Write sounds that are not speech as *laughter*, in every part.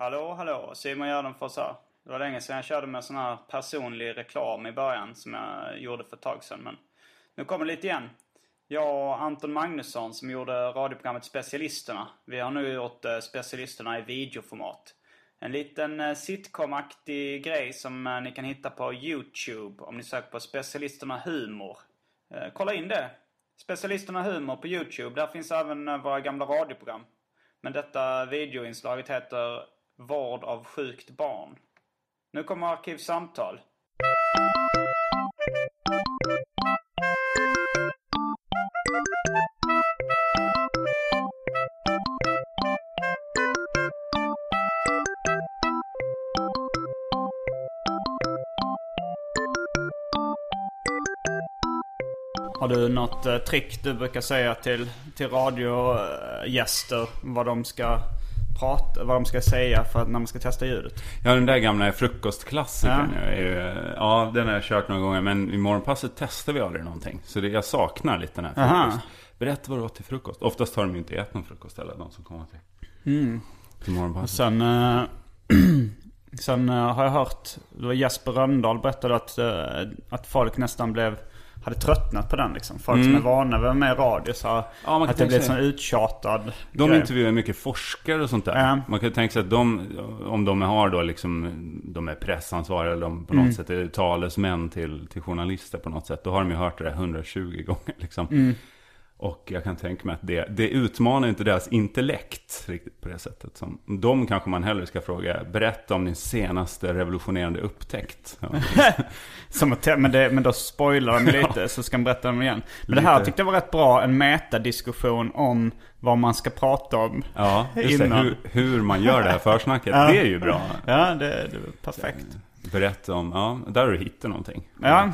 Hallå, hallå. Simon Gärdenfors här. Det var länge sedan jag körde med sån här personlig reklam i början som jag gjorde för ett tag sedan. Men nu kommer det lite igen. Jag och Anton Magnusson som gjorde radioprogrammet Specialisterna. Vi har nu gjort eh, Specialisterna i videoformat. En liten sitcomaktig sitcom-aktig grej som eh, ni kan hitta på YouTube om ni söker på Specialisterna Humor. Kolla in det. Specialisterna Humor på YouTube. Där finns även våra gamla radioprogram. Men detta videoinslaget heter Vård av sjukt barn. Nu kommer Arkivsamtal. Har du något eh, trick du brukar säga till, till radiogäster vad de ska prata, vad de ska säga för att när man ska testa ljudet? Ja, den där gamla frukostklassikern. Ja. Är ju, ja, den har jag kört några gånger. Men i morgonpasset testar vi aldrig någonting. Så det, jag saknar lite den här Aha. frukost. Berätta vad du åt till frukost. Oftast har de ju inte ätit någon frukost eller de som kommer till, Mm. till morgonpasset. Sen, eh, *clears throat* sen eh, har jag hört, det var Jesper Röndahl berättade att, eh, att folk nästan blev hade tröttnat på den liksom. Folk som är vana vid med radio så Mm. Ja, man kan att det sig- en uttjatad De grej. intervjuar mycket forskare och sånt där. Ja. Man kan tänka sig att de, om de har då liksom, de är pressansvariga eller de på Mm. något sätt är talesmän till, till journalister på något sätt. Då har de ju hört det där 120 gånger liksom. Och jag kan tänka mig att det, det utmanar inte deras intellekt riktigt på det sättet. Som, de kanske man hellre ska fråga, berätta om din senaste revolutionerande upptäckt. *laughs* Som att, men, det, men då spoilar de *laughs* lite så ska man berätta dem igen. Men det här Lite. tyckte jag var rätt bra. En metadiskussion om vad man ska prata om. Ja, just det. Hur, hur man gör det här försnacket. *laughs* Ja. Det är ju bra. Ja, det, det var perfekt. Berätta om, ja, där har du hittat någonting. Ja,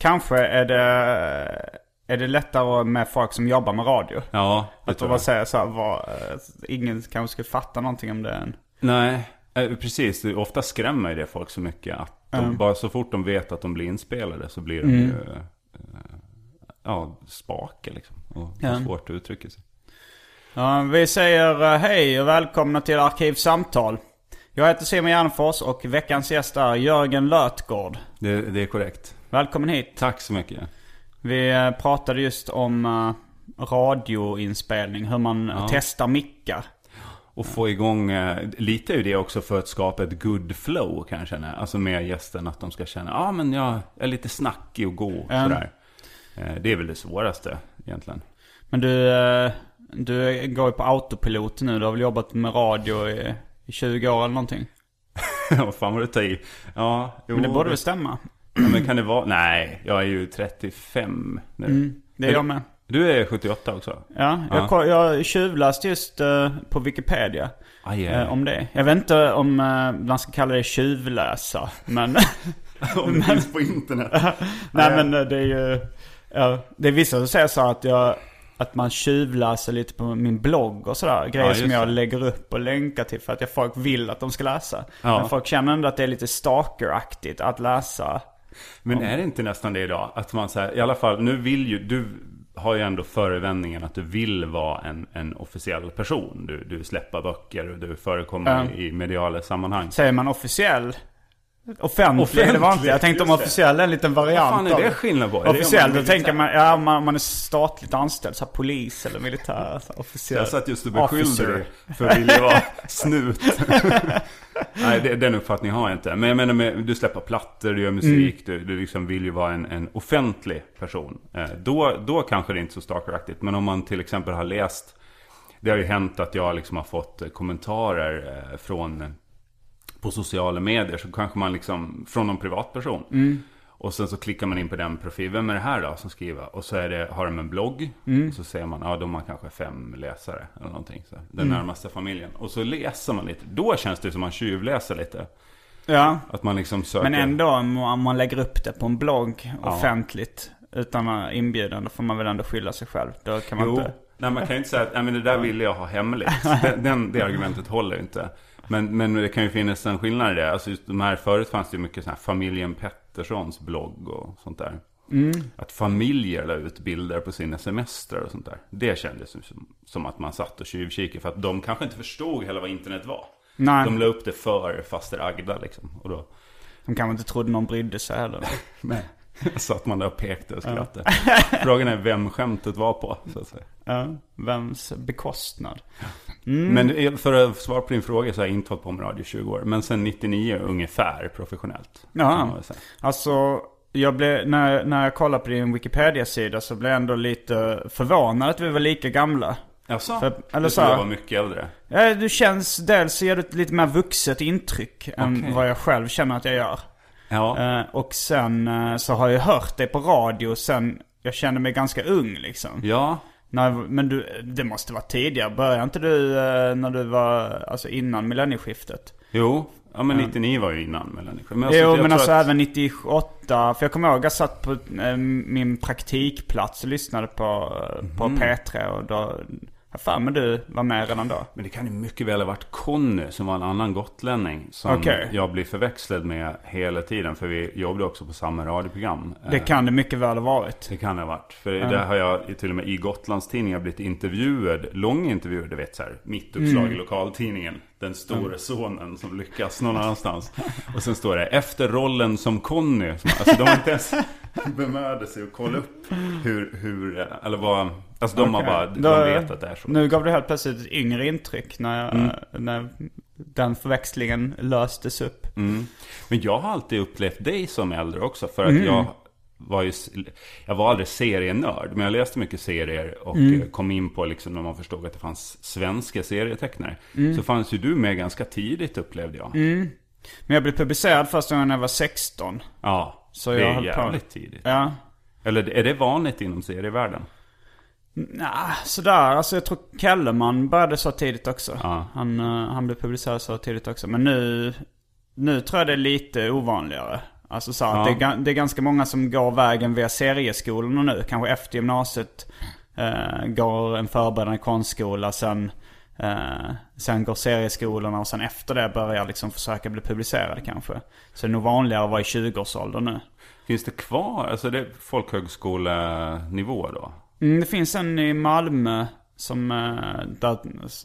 kanske är det, är det lättare med folk som jobbar med radio. Ja, det Att de bara säger så här, vad, eh, ingen kanske skulle fatta någonting om det än. Nej, eh, precis. Det- Ofta skrämmer ju det folk så mycket att de, bara så fort de vet att de blir inspelade så blir de Mm. ju eh, ja, spaka liksom. Och Ja. svårt att uttrycka sig. Ja, vi säger hej och välkomna till Arkivsamtal. Jag heter Simon Gärdenfors och veckans gäst är Jörgen Lötgård. Det, det är korrekt. Välkommen hit. Tack så mycket. Vi eh, pratade just om eh, radioinspelning, hur man eh, testar mickar. Och få igång, eh, lite ju det också för att skapa ett good flow kan jag känna. Alltså med gästen att de ska känna, ja ah, men jag är lite snackig och god Ja. sådär. Eh, det är väl det svåraste egentligen. Men du, du går ju på autopilot nu. Du har väl jobbat med radio i, i 20 år eller någonting? *laughs* Vad fan var det att ta i? Ja, jo, Men det borde väl stämma? Ja, men kan det vara? Nej, jag är ju 35 nu. Mm, det är Är jag du- med. Du är 78 också? Ja, jag, Ja. jag tjuvläste just eh, på Wikipedia Aj, aj, eh, om det. Jag vet inte om eh, man ska kalla det tjuvläsa, men... *laughs* Om det finns på internet. *laughs* Nej men det är ju... Ja, det är vissa som säger så att jag... Att man tjuvläser lite på min blogg och sådär. Grejer just som jag lägger upp och länkar till för att jag, folk vill att de ska läsa. Ja. Men folk känner ändå att det är lite stalkeraktigt att läsa. Men är det inte nästan det idag? Att man säger, i alla fall, nu vill ju, du har ju ändå förevändningen att du vill vara en, en officiell person. Du, du släpper böcker och du förekommer Ja. i mediala sammanhang. Säger man officiell? Offentlig, det var inte. Jag tänkte om officiell är en liten variant Vad fan är det skillnad på? Är Officiell, är då tänker man, ja man, man är statligt anställd, så här polis eller militär. Så officiell. Jag satt just och beskyllde dig för att vilja vara *laughs* snut. *laughs* Nej, det, den uppfattningen har jag inte. Men jag menar, med, du släpper plattor, du gör musik, Mm. du, du liksom vill ju vara en, en offentlig person. Eh, då, då kanske det inte är så stalkeraktigt. Men om man till exempel har läst, det har ju hänt att jag liksom har fått eh, kommentarer eh, från, på sociala medier, så kanske man liksom, från någon privatperson. Mm. Och sen så klickar man in på den profil. Vem är det här då som skriver? Och så är det, har de en blogg. Mm. Och så ser man, ja de har kanske fem läsare eller någonting. Så, den Mm. närmaste familjen. Och så läser man lite. Då känns det som man tjuvläser lite. Ja, Att man liksom söker. men ändå om man lägger upp det på en blogg offentligt utan att inbjudan, då får man väl ändå skylla sig själv. Då kan man Jo, inte... nej man kan ju inte säga att nej, men det där ville jag ha hemligt. *laughs* Den, den, det argumentet håller ju inte. Men, men det kan ju finnas en skillnad i det. Alltså just de här, förut fanns det ju mycket sån här familjen Petterssons blogg och sånt där. Mm. Att familjer la ut bilder på sina semestrar och sånt där. Det kändes som, som att man satt och tjuvkikade. För att de kanske inte förstod heller vad internet var. Nej. De la upp det för faster Agda liksom. Och då De kanske inte trodde någon brydde sig heller. *laughs* nej. *laughs* satt man där och pekade och skrattade. *laughs* Frågan är vem skämtet var på. Så att säga. Ja, vems bekostnad? Men för att svara på din fråga så har jag inte hållit på med radio i 20 år. Men sen 99 ungefär professionellt. Ja, alltså jag blev, när, när jag kollade på din Wikipedia-sida så blev jag ändå lite förvånad att vi var lika gamla. Jaså? För- eller så jag var mycket äldre. Ja, du känns, dels så ger du ett lite mer vuxet intryck än vad jag själv känner att jag gör. Ja. Eh, och sen eh, så har jag hört det på radio sen jag kände mig ganska ung liksom. Ja. När, men du, det måste vara tidigare. Började inte du eh, när du var, alltså innan millennieskiftet? Jo. Ja men 99 var ju innan Mellanskiftet. Men jo, men alltså att- även 98. För jag kommer ihåg jag satt på eh, min praktikplats och lyssnade på, på Mhm. P3 och då... Fan men du var med redan då. Men det kan ju mycket väl ha varit Conny som var en annan gotlänning. Som Okej. jag blir förväxlad med hela tiden. För vi jobbade också på samma radioprogram. Det Eh, kan det mycket väl ha varit. Det kan det ha varit. För där har jag till och med i Gotlandstidningar blivit intervjuad, lång intervju, du vet så här, mitt uppslag Mm. i lokaltidningen. Den store sonen som lyckas någon annanstans. Och sen står det, efter rollen som Conny. Alltså de har inte ens *laughs* bemödat sig att kolla upp hur, hur eller vad, alltså de har Okej. bara, Då- de vet att det är så. Nu gav du helt plötsligt ett yngre intryck när, jag, Mm. när den förväxlingen löstes upp. Mm. Men jag har alltid upplevt dig som äldre också. För att Mm. jag var ju, jag var aldrig serienörd. Men jag läste mycket serier och Mm. kom in på liksom när man förstod att det fanns svenska serietecknare. Mm. Så fanns ju du med ganska tidigt upplevde jag. Men jag blev publicerad första gången när jag var 16. Ja, Så det jag är höll på. jävligt tidigt. Ja. Eller är det vanligt inom serievärlden? Nah, sådär. Alltså jag tror Kellerman började så tidigt också. Ja. Han, eh, han blev publicerad så tidigt också. Men nu, nu tror jag det är lite ovanligare. Alltså så Ja. det, är, det är ganska många som går vägen via serieskolorna nu. Kanske efter gymnasiet eh, går en förberedande konstskola. Sen, eh, sen går serieskolorna och sen efter det börjar liksom försöka bli publicerade kanske. Så det är nog vanligare att vara i 20-årsåldern nu. Finns det kvar, alltså det är folkhögskolenivå då? Mm, det finns en i Malmö som, eh, där,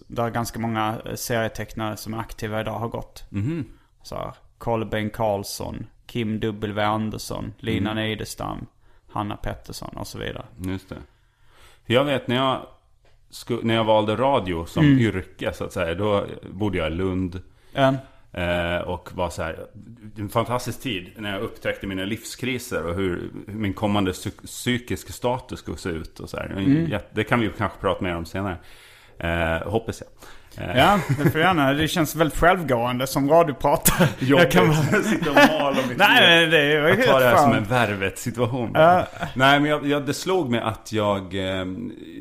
där ganska många serietecknare som är aktiva idag har gått. Så här, Kolbeinn Karlsson, Kim W. Andersson, Lina Neidestam, Hanna Pettersson och så vidare. Just det. Jag vet när jag, när jag valde radio som Mm. yrke så att säga. Då bodde jag i Lund. Eh, Eh, och var så här, en fantastisk tid när jag upptäckte mina livskriser och hur, hur min kommande psy- psykiska status skulle se ut. Och så. Mm. Det kan vi kanske prata mer om senare. Eh, hoppas jag. Eh, ja, det får gärna. Det känns väldigt självgående som radiopratare. *laughs* Jag kan att sitta och mala om mitt *laughs* liv. Nej, det var ju Jag tar helt det här som fan. en värvet-situation. Ja. Nej, men jag, jag, det slog mig att jag... eh,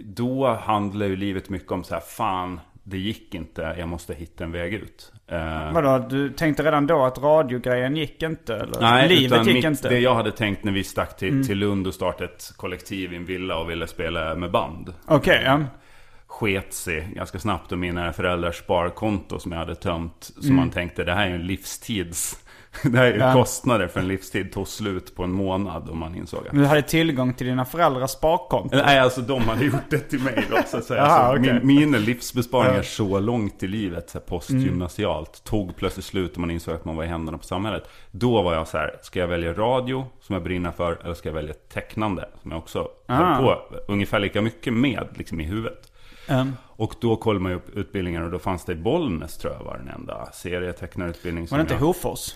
Då handlar ju livet mycket om så här, fan, det gick inte, jag måste hitta en väg ut. Eh, Vadå, du tänkte redan då att radiogrejen gick inte? Eller? Nej, Livet utan gick mitt, inte? det jag hade tänkt när vi stack till, Mm. till Lund och startade ett kollektiv i en villa och ville spela med band. Okej, ja. Sket sig ganska snabbt och mina föräldrars sparkonto som jag hade tömt. Så Mm. man tänkte, det här är ju en livstids *laughs* Det här är ju Ja. kostnader för en livstid tog slut på en månad om man insåg att... Du hade tillgång till dina föräldrars sparkonto. Nej, alltså de hade gjort det till mig då så att säga. *laughs* Jaha, så okej. min, mina livsbesparingar så långt i livet, så här, postgymnasialt, tog plötsligt slut och man insåg att man var i händerna på samhället. Då var jag så här, ska jag välja radio som jag brinner för eller ska jag välja tecknande som jag också höll på ungefär lika mycket med liksom i huvudet. Um, Och då kollade man ju upp utbildningar och då fanns det i Bollnäs tror jag var den enda serietecknarutbildning var det inte jag... Hofors?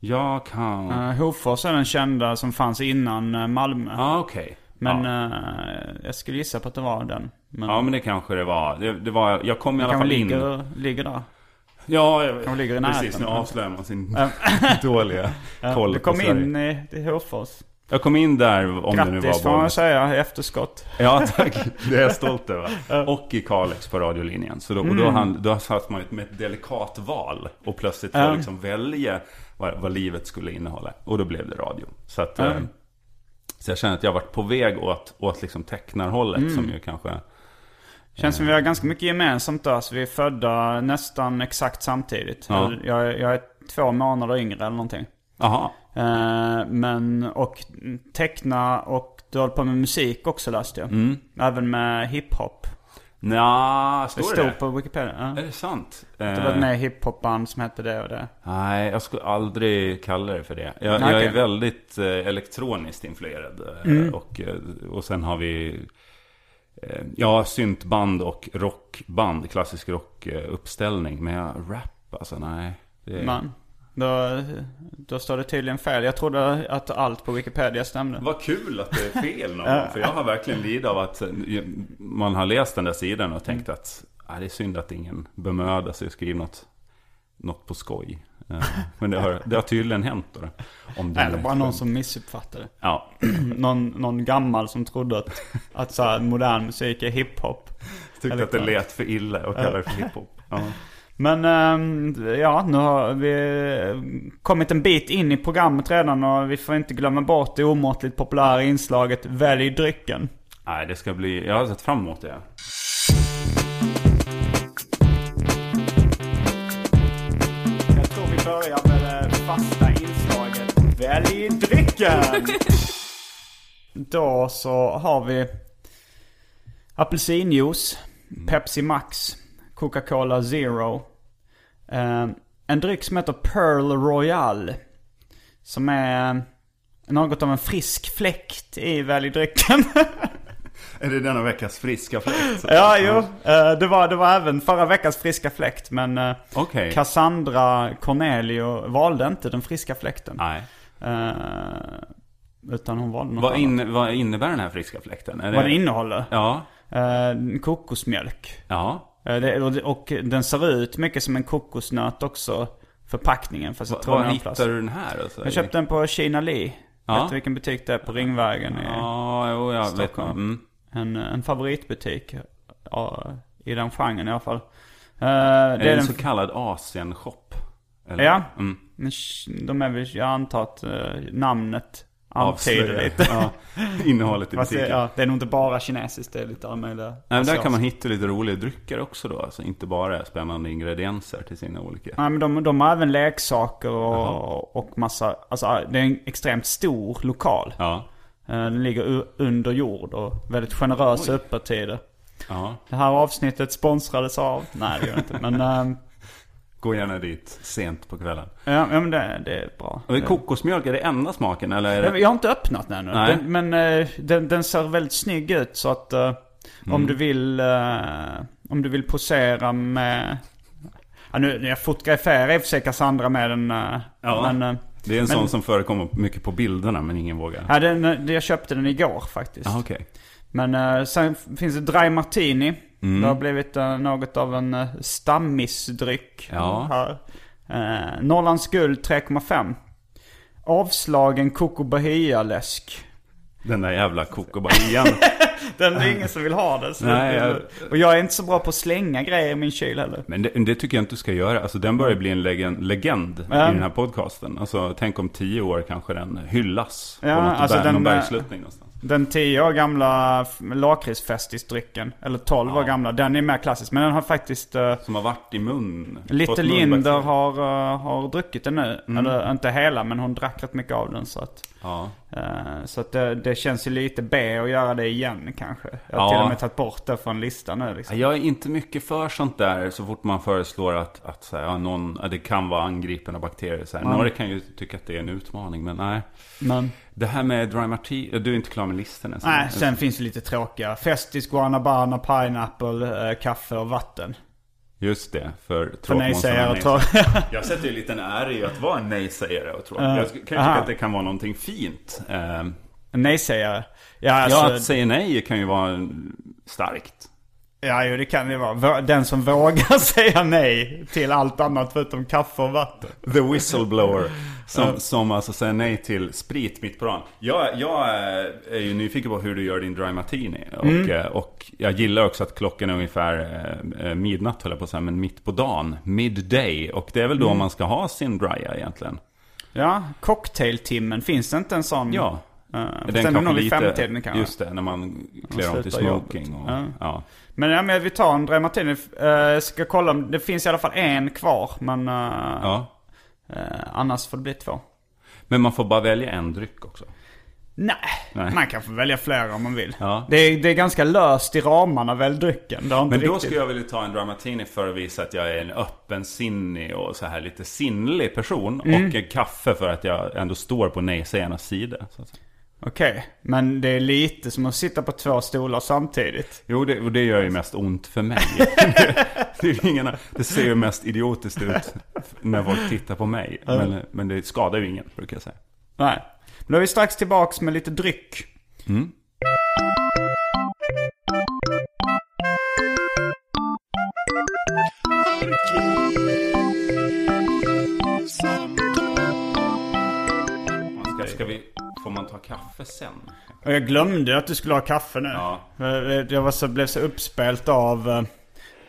Jag kan... Uh, Hofors är den kända som fanns innan eh, Malmö. Ja, okej. Men ja. eh, jag skulle gissa på att det var den. Men ja, men det kanske det var. Det, det var jag kom i alla fall in... ligger, ligger där. Ja, jag, ligger i precis. Nu avslöjar man sin *laughs* dåliga koll Du på kom Sverige. in i, i Hofors. Jag kom in där, om det nu Grattis får var man säga i efterskott. Ja, tack. Det är jag stolt över. *laughs* Och i Kalix på radiolinjen. Så då, och Mm. då, han, då satt man med ett delikat val. Och plötsligt Ja. liksom välja vad, vad livet skulle innehålla. Och då blev det radio. Så att... Eh, Så jag känner att jag har varit på väg åt, åt liksom tecknarhållet Mm. som ju kanske... Känns som vi har ganska mycket gemensamt där. Så vi är födda nästan exakt samtidigt. Ja. Jag, jag är två månader yngre eller någonting. Jaha. Eh, men, och teckna och du håller på med musik också läste jag. Mm. Även med hiphop. Nja, Det står stod det? på Wikipedia. Ja. Är det sant? Du var Eh, med i hiphopband som hette det och det. Nej, jag skulle aldrig kalla det för det. Jag, Nej, jag är väldigt eh, elektroniskt influerad. eh, Mm. Och, eh, och sen har vi eh, ja, syntband och rockband. Klassisk rockuppställning. Men jag rap, alltså nej. Det, Men, då, då står det tydligen fel. Jag trodde att allt på Wikipedia stämde. Vad kul att det är fel någon gång. För jag har verkligen lidit av att eh, man har läst den där sidan och tänkt att ah, det är synd att ingen bemödar sig och skriver något, något på skoj. Eh, Men det har, det har tydligen hänt då. Om det Eller bara någon som missuppfattade. Ja, *clears throat* någon, någon gammal som trodde att, att så modern musik är hiphop. Tyckte Eller att det lät för illa och kallade det för hiphop. Ja. Men ehm, ja, nu har vi kommit en bit in i programmet redan och vi får inte glömma bort det omåttligt populära inslaget Välj drycken. Nej, det ska bli... Jag har sett fram emot det. Jag tror vi börjar med det fasta inslaget Välj drycken! *laughs* Då så har vi apelsinjuice, Pepsi Max, Coca-Cola Zero. Eh, en dryck som heter Pearl Royal. Som är något av en frisk fläkt i Välj drycken. *laughs* Är det denna veckas friska fläkt? ja, jo. Eh, det, var, det var även förra veckans friska fläkt. Men eh, Okej. Cassandra Cornelio valde inte den friska fläkten. Nej. Utan hon valde något Vad, annat. in, vad innebär den här friska fläkten? Är Vad det innehåller? Ja. Kokosmjölk. Ja. Eh, det, och, det- den ser ut mycket som en kokosnöt också. Förpackningen. Fast jag tror Var hittar du den här? Alltså? Jag köpte den på Kina Li. Ja. Vet du vilken butik det är på Ringvägen? I, Ja, jo, jag vet. Stockholm. Mm. en, en favoritbutik. Ja, I den genren i alla fall. Eh, Är det, det är en den, så kallad Asien-shop? Ja. Mm. de är väl, jag antar att eh, namnet Avslöjar. lite. Ja. Innehållet i Fast det, butiken. ja, det är nog inte bara kinesiskt, det är lite alla möjliga. Nej, men där asiatiska. kan man hitta lite roliga drycker också då. Alltså inte bara spännande ingredienser till sina olika. Nej men de, de har även leksaker och, och massa, alltså det är en extremt stor lokal. Ja. Eh, Den ligger under jord och väldigt generösa öppettider. ja. Det här avsnittet sponsrades av, nej det gör det inte. Men, ehm, Gå gärna dit sent på kvällen. ja, ja men det, det är bra. Och är kokosmjölk, är det enda smaken eller är Jag, det... jag har inte öppnat den ännu. Nej. Den, men eh, den, den ser väldigt snygg ut så att eh, Mm. om du vill eh, om du vill posera med... Ja, nu, jag fotograferar i och för sig Cassandra med den. Ja. Men, Det är en Men- sån som förekommer mycket på bilderna men ingen vågar. ja, den, jag köpte den igår faktiskt. Ja, okej. Men sen finns det Dry Martini. Mm. Det har blivit eh, något av en uh, stammisdryck. Ja. Här. Uh, Norrlands guld 3,5. Avslagen Coco Bahia-läsk. Den där jävla kokobahian. *laughs* Den är ingen som vill ha den. Nej, jag- Och jag är inte så bra på att slänga grejer i min kyl heller. Men det, det tycker jag inte du ska göra. Alltså den börjar bli en legend, legend Ja. i den här podcasten. Alltså tänk om tio år kanske den hyllas. Ja, på något alltså någon eh, bergssluttning någonstans. Den 10 år gamla lakritsfestisdrycken, eller 12 år gamla, den är mer klassisk. Men den har faktiskt... eh, Som har varit i mun. Little. Linder har, eh, har druckit den nu. Eller inte hela, men hon drack rätt mycket av den. Så att, Ja. eh, så att det, det känns ju lite B att göra det igen kanske. Jag har Ja. till och med tagit bort det från listan nu liksom. Jag är inte mycket för sånt där så fort man föreslår att, att så här, någon, det kan vara angripen av bakterier. Så här. Några kan ju tycka att det är en utmaning, men nej. Men, Det här med dry martini, du är inte klar med listan än. nej, sen finns det lite tråkiga. Festis, guanabana, pineapple, eh, kaffe och vatten. Just det, för För tråkmånsarna nej-sägare nej- tror *laughs* Jag sätter ju en liten ära i att vara en nej-sägare och tråk. Ja. Jag kan ju tycka att det kan vara någonting fint. Eh, Nej-sägare. Ja, alltså, ja, att säga nej kan ju vara starkt. Ja, jo, det kan det vara. Den som vågar *laughs* säga nej till allt annat förutom kaffe och vatten. The whistleblower. Som, som alltså säger nej till sprit mitt på dagen. Jag, jag eh, är ju nyfiken på hur du gör din dry martini. Och, Mm. eh, och jag gillar också att klockan är ungefär eh, midnatt höll jag på att säga. Men mitt på dagen. Midday. Och det är väl då Mm. man ska ha sin drya egentligen. Ja, cocktailtimmen. Finns det inte en sån? Ja. Uh, Den den är nog vid femtiden kanske. Just det, när man klär om till smoking. Och, Ja. ja. Men ja, men vi tar en Dry Martini. Uh, jag ska kolla om det finns i alla fall en kvar. Men uh, Ja. uh, annars får det bli två. Men man får bara välja en dryck också. Nej, Nej. man kan få välja flera om man vill. Ja. Det, är, det är ganska löst i ramarna, väl drycken. Men då riktigt... skulle jag vilja ta en dramatini för att visa att jag är en öppensinnig och så här lite sinnlig person. Mm. Och en kaffe för att jag ändå står på nej-sägarnas sida. Så att säga. Okej, men det är lite som att sitta på två stolar samtidigt. Jo, det, och det gör ju mest ont för mig. *laughs* det, det, ingen, det ser ju mest idiotiskt ut när folk tittar på mig. Men, men det skadar ju ingen, brukar jag säga. Nej. Men då är vi strax tillbaks med lite dryck. Man ska, ska vi, får man ta kaffe sen? Jag glömde att du skulle ha kaffe nu. Ja. Jag var så, blev så uppspelt av eh,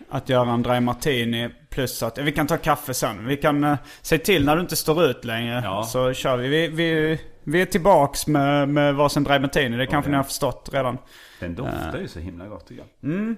att göra en dry martini. Plus att, eh, vi kan ta kaffe sen. Vi kan se till när du inte står ut längre. Ja. Så kör vi. Vi, vi, vi är tillbaks med, med varsin dry martini. Det kanske Okej. ni har förstått redan. Den doftar ju så himla gott tycker jag. Mm.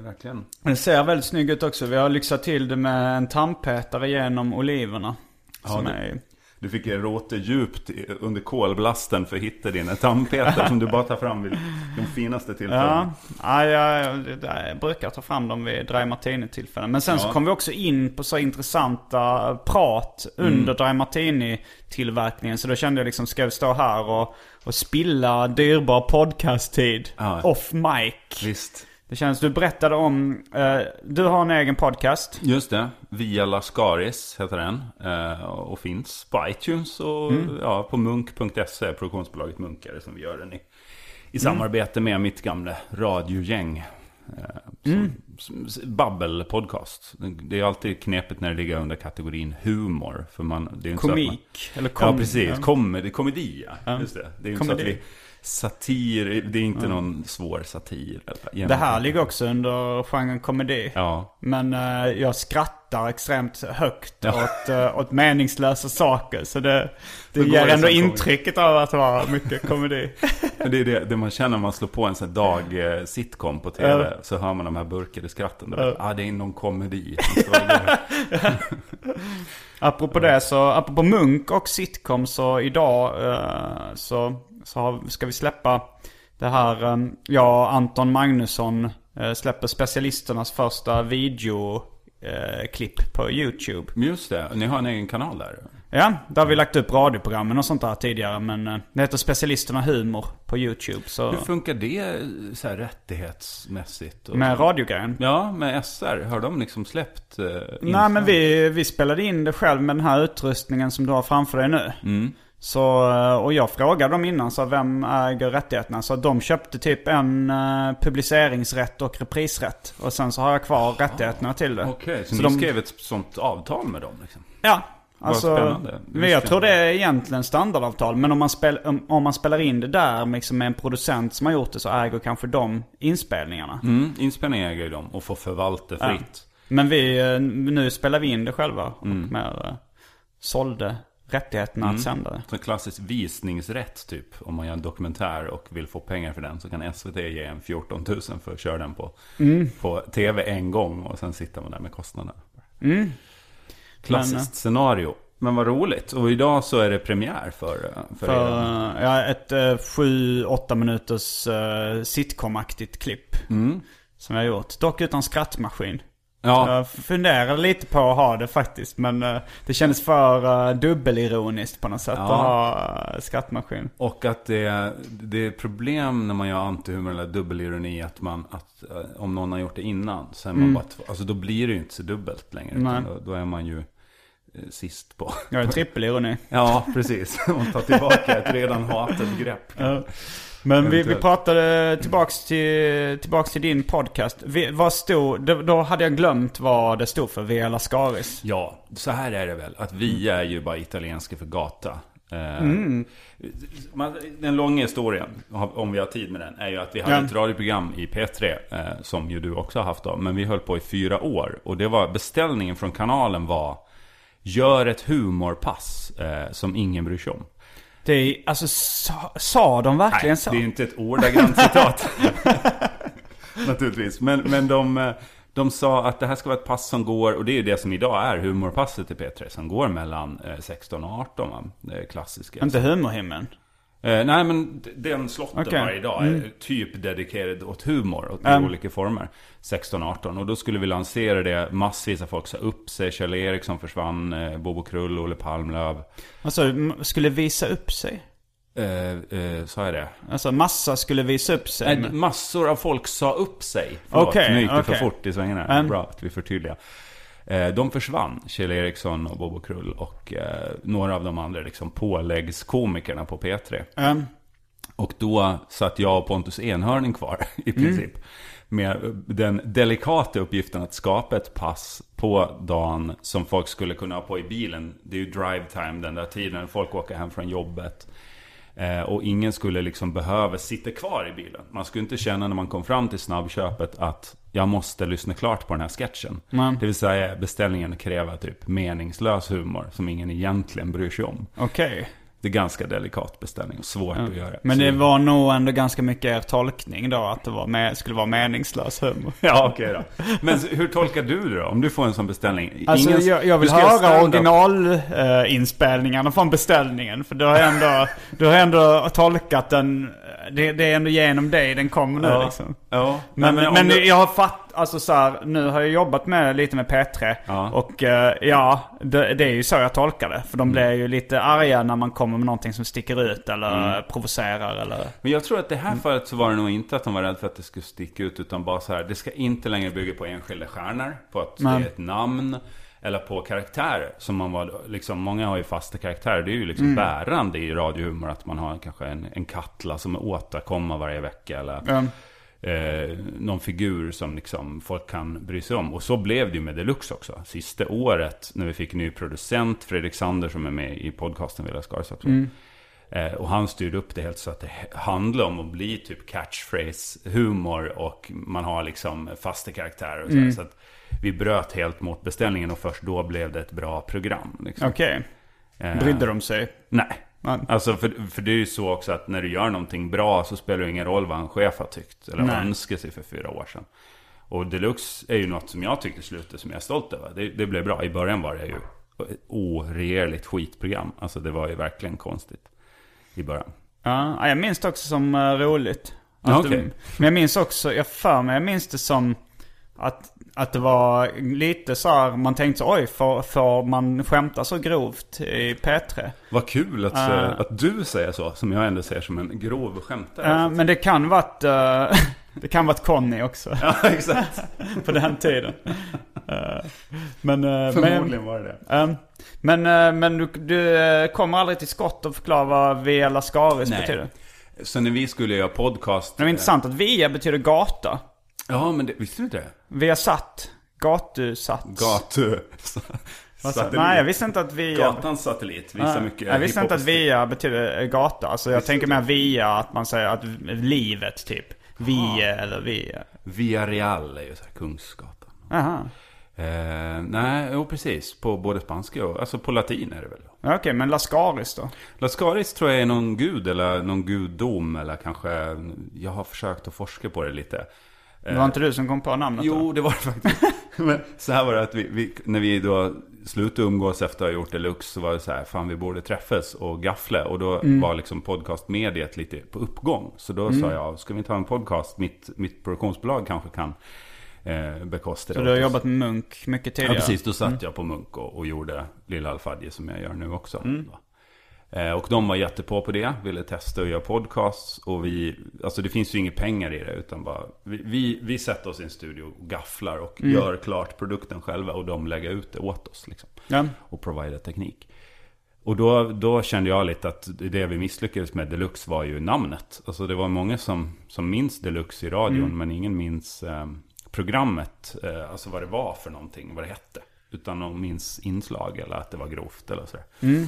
Verkligen. Den ser väldigt snygg ut också. Vi har lyxat till det med en tandpetare genom oliverna. som det- är, Du fick råte djupt under kolblasten för att hitta dina tandpetare som du bara tar fram vid de finaste tillfällena. Ja, ja jag, jag, jag brukar ta fram dem vid Dry Martini-tillfällen. Men sen så Ja. kom vi också in på så intressanta prat under Dry Martini-tillverkningen. Så då kände jag liksom, ska vi stå här och, och spilla dyrbar podcast-tid Ja. off mic? Visst. Det känns, du berättade om, eh, du har en egen podcast. Just det. Via Lascaris heter den. Eh, och finns på iTunes och ja, på munk.se. Produktionsbolaget Munkare som vi gör den i. I samarbete med mitt gamla radiogäng. Eh, som, som, Babbel podcast. Det är alltid knepigt när det ligger under kategorin humor. För man, det är inte så att man, Komik. Eller Ja, kom, precis. ja. Komedi, komedi ja. Just det. Det är ju inte så att Komedi. vi... Satir, det är inte någon svår satir. eller- Det här ligger också under genren komedi. Ja. Men eh, jag skrattar extremt högt Ja. åt, uh, åt meningslösa saker. Så det, det går ger ändå som komedi. intrycket av att vara mycket komedi. *laughs* Men Det är det, det man känner när man slår på en sån dag eh, sitcom på tv. Så hör man de här burkade skratten. Ja, Ja. ah, det är någon komedi. *laughs* *laughs* apropå det så, apropå Munk och sitcom så idag eh, så, så har, ska vi släppa det här, eh, jag och Anton Magnusson eh, släpper specialisternas första videoklipp eh, på YouTube. Just det, ni har en egen kanal där. Ja, där har vi lagt upp radioprogrammen och sånt där tidigare. Men eh, det heter Specialisterna Humor på YouTube. Så Hur funkar det så här rättighetsmässigt? Och... med radiogrejen. Ja, med SR. Har de liksom släppt? Eh, Nej men vi, vi spelade in det själv med den här utrustningen som du har framför dig nu. Så, eh, och jag frågade dem innan, så vem äger rättigheterna? Så de köpte typ en uh, publiceringsrätt och reprisrätt. Och sen så har jag kvar rättigheterna till det. Okej, så, Så ni de- skrev ett sånt avtal med dem? Liksom. Ja. Alltså, men jag tror det är egentligen standardavtal. Men om man, spel, om, om man spelar in det där liksom med en producent som har gjort det så äger kanske de inspelningarna. Mm, inspelning äger ju dem och får förvalta fritt. Men vi, eh, nu spelar vi in det själva och Mm. mer eh, sålde rättigheterna att sända det. Så klassisk visningsrätt typ. Om man gör en dokumentär och vill få pengar för den så kan SVT ge en 14 000 för att köra den på, på tv en gång. Och sen sitter man där med kostnaderna. Klassiskt Men, eh, scenario. Men vad roligt. Och idag så är det premiär för, eh, för, För er. eh, ja, ett sju, åtta minuters uh, sitcom-aktigt klipp. Som jag har gjort. Dock utan skrattmaskin. Ja, Jag funderade lite på att ha det faktiskt. Men eh, det kändes för uh, dubbelironiskt på något sätt Ja. att ha uh, skrattmaskin. och att det, det är problem när man gör antihumor eller dubbelironi. Att man, att eh, om någon har gjort det innan så är man bara, tv- alltså då blir det ju inte så dubbelt längre. Då, då är man ju eh, sist på. Är trippelironi. *laughs* Ja, precis. Man tar tillbaka ett redan hatat grepp. Ja. Men vi, vi pratade tillbaks till, tillbaks till din podcast. Vi, vad stod, då, hade jag glömt vad det stod för, Via Lascaris. Ja, så här är det väl. Att vi är ju bara italienska för gata. Eh, man, den långa historien, om vi har tid med den, är ju att vi hade Ja. ett radioprogram i P3, eh, som ju du också har haft då. Men vi höll på i fyra år. Och det var, beställningen från kanalen var, gör ett humorpass eh, som ingen bryr sig om. Det är, alltså sa, sa de verkligen Nej, så? det är inte ett ordagrant citat. *laughs* Naturligtvis. Men, men de, eh, de sa att det här ska vara ett pass som går, och det är ju det som idag är humorpasset i P3, som går mellan eh, 16 och 18. Va? Det klassiska. Inte humorhimlen? Eh, nej, men den slotten Okej. varje dag är typ dedikerad åt humor och Mm. i olika former. 16-18. Och då skulle vi lansera det. Massvis av folk sa upp sig. Kjell Eriksson försvann. Eh, Bobo Krull, Olle Palmlöv. Alltså, skulle visa upp sig? Eh, eh, sa jag det? Alltså massa skulle visa upp sig? Nej, massor av folk sa upp sig. Okej, nu gick det för okej. fort i svängarna. Mm. Bra att vi förtydligar. Eh, de försvann, Kjell Eriksson och Bobo Krull och eh, några av de andra liksom påläggskomikerna på P3. Ehm, Och då satt jag och Pontus Enhörning kvar *laughs* i princip. Med den delikata uppgiften att skapa ett pass på dagen som folk skulle kunna ha på i bilen. Det är ju drive time den där tiden. Folk åker hem från jobbet. Eh, och ingen skulle liksom behöva sitta kvar i bilen. Man skulle inte känna när man kom fram till snabbköpet att jag måste lyssna klart på den här sketchen. Mm. Det vill säga beställningen kräver typ meningslös humor som ingen egentligen bryr sig om. Okej. Det är ganska delikat beställning och svårt att göra. Men det var nog ändå ganska mycket er tolkning då, att det var med, skulle vara meningslös humor. *laughs* Ja, okej då. Men hur tolkar du det då? Om du får en sån beställning? Alltså Ingen- jag, jag vill höra originalinspelningarna från beställningen. För du har ändå, du har ändå tolkat den, det, det är ändå genom dig den kommer nu Ja. liksom. Ja, Men, men, om du- jag har fatt, alltså så här, nu har jag jobbat med, lite med P3. Ja. Och eh, ja, det, det är ju så jag tolkar det. För de Mm. blir ju lite arga när man kommer med någonting som sticker ut eller provocerar eller... Men jag tror att det Mm. här fallet så var det nog inte att de var rädda för att det skulle sticka ut. Utan bara så här, det ska inte längre bygga på enskilda stjärnor. På att Nej. det är ett namn. Eller på karaktärer. Som man var, liksom, många har ju fasta karaktärer. Det är ju liksom Mm. bärande i radiohumor. Att man har kanske en, en kattla som återkommer varje vecka. Eller Mm. Eh, någon figur som liksom folk kan bry sig om. Och så blev det ju med Deluxe också. Sista året när vi fick ny producent, Fredrik Sander som är med i podcasten Villa Skarsgård. Eh, och han styrde upp det helt så att det handlar om att bli typ catchphrase-humor och man har liksom fasta karaktärer. Och så, här. så att vi bröt helt mot beställningen och först då blev det ett bra program. Liksom. Okej. Eh, Brydde de sig? Nej. Nej. Alltså för, för det är ju så också att när du gör någonting bra så spelar det ingen roll vad en chef har tyckt. Eller Nej. önskar sig för fyra år sedan. Och Deluxe är ju något som jag tyckte slutade som jag är stolt över. Det, det blev bra. I början var det ju ett oregerligt skitprogram. Alltså det var ju verkligen konstigt. I början. Ja, ja, jag minns det också som uh, roligt. Ja, Att det- okej. Men jag minns också, jag för mig, jag minns det som att, att det var lite så här, man tänkte så, oj, får, får man skämta så grovt i P3? Vad kul att, Ah. att du säger så. Som jag ändå ser som en grov skämtare. Ja, men det kan varit, uh, *laughs* det kan varit Conny också Ja, exakt. *laughs* på den tiden. Men, uh, Förmodligen var det det. men, men, men du, du kommer aldrig till skott och förklara vad Via Lascaris Nej. betyder? Så när vi skulle göra podcast. Det är intressant att Via betyder gata. Ja, men det, visste du inte det? Via satt. Gatusats. Gatu. Satellit. Nej, jag visste inte att via... Gatans satellit visar Ja, mycket jag visste inte att via betyder eh, gata. Alltså jag tänker mer via att man säger att livet typ. Via eller via. Via Real är ju så här Kungsgatan. Aha. Eh, nej, jo precis. På både spanska och, alltså på latin är det väl. Okej, men Lascaris då? Lascaris tror jag är någon gud eller någon gudom eller kanske, jag har försökt att forska på det lite. Det var inte du som kom på namnet då? Jo, det var det faktiskt. *laughs* Men så här var det att vi, vi, när vi då slutade umgås efter att ha gjort Deluxe så var det så här, fan vi borde träffas och gaffla. Och då var liksom podcastmediet lite på uppgång. Så då sa jag, ska vi inte ha en podcast? Mitt, mitt produktionsbolag kanske kan eh, bekosta det. Så du har oss." jobbat med Munk mycket Ja, tidigare? precis. Då satt jag på Munk och, och gjorde Lilla Alfadje som jag gör nu också. Eh, Och de var jättepå på det, ville testa att göra podcasts. Och vi, alltså det finns ju inga pengar i det, utan bara, vi, vi, vi sätter oss i en studio och gafflar och Mm. gör klart produkten själva. Och de lägger ut det åt oss liksom. Ja. Och provider teknik. Och då, då kände jag lite att det vi misslyckades med Deluxe var ju namnet. Alltså det var många som, som minns Deluxe i radion, Mm. men ingen minns eh, programmet. Eh, alltså vad det var för någonting, vad det hette. Utan de minns inslag eller att det var grovt eller sådär. Mm.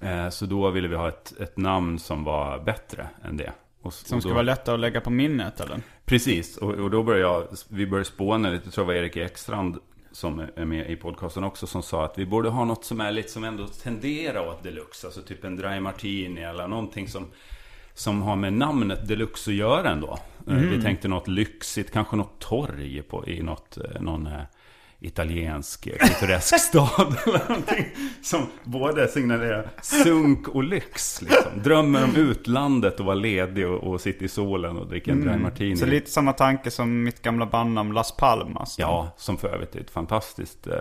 Eh, så då ville vi ha ett, ett namn som var bättre än det. Och, Som då, vara lättare att lägga på minnet eller? Precis, och, och då började jag, vi började spåna lite, jag tror det var Erik Ekstrand som är med i podcasten också, som sa att vi borde ha något som är lite som ändå tenderar åt deluxe, alltså typ en dry martini eller någonting som, som har med namnet deluxe att göra ändå. Eh, Vi tänkte något lyxigt, kanske något torg på, i något, eh, någon italiensk pittoresk *laughs* stad eller någonting som både signalerar sunk och lyx. Liksom. Drömmer om utlandet och vara ledig och, och sitta i solen och dricka en dry martini. Så lite samma tanke som mitt gamla bandnamn Las Palmas. då. Ja, som för övrigt är ett fantastiskt eh,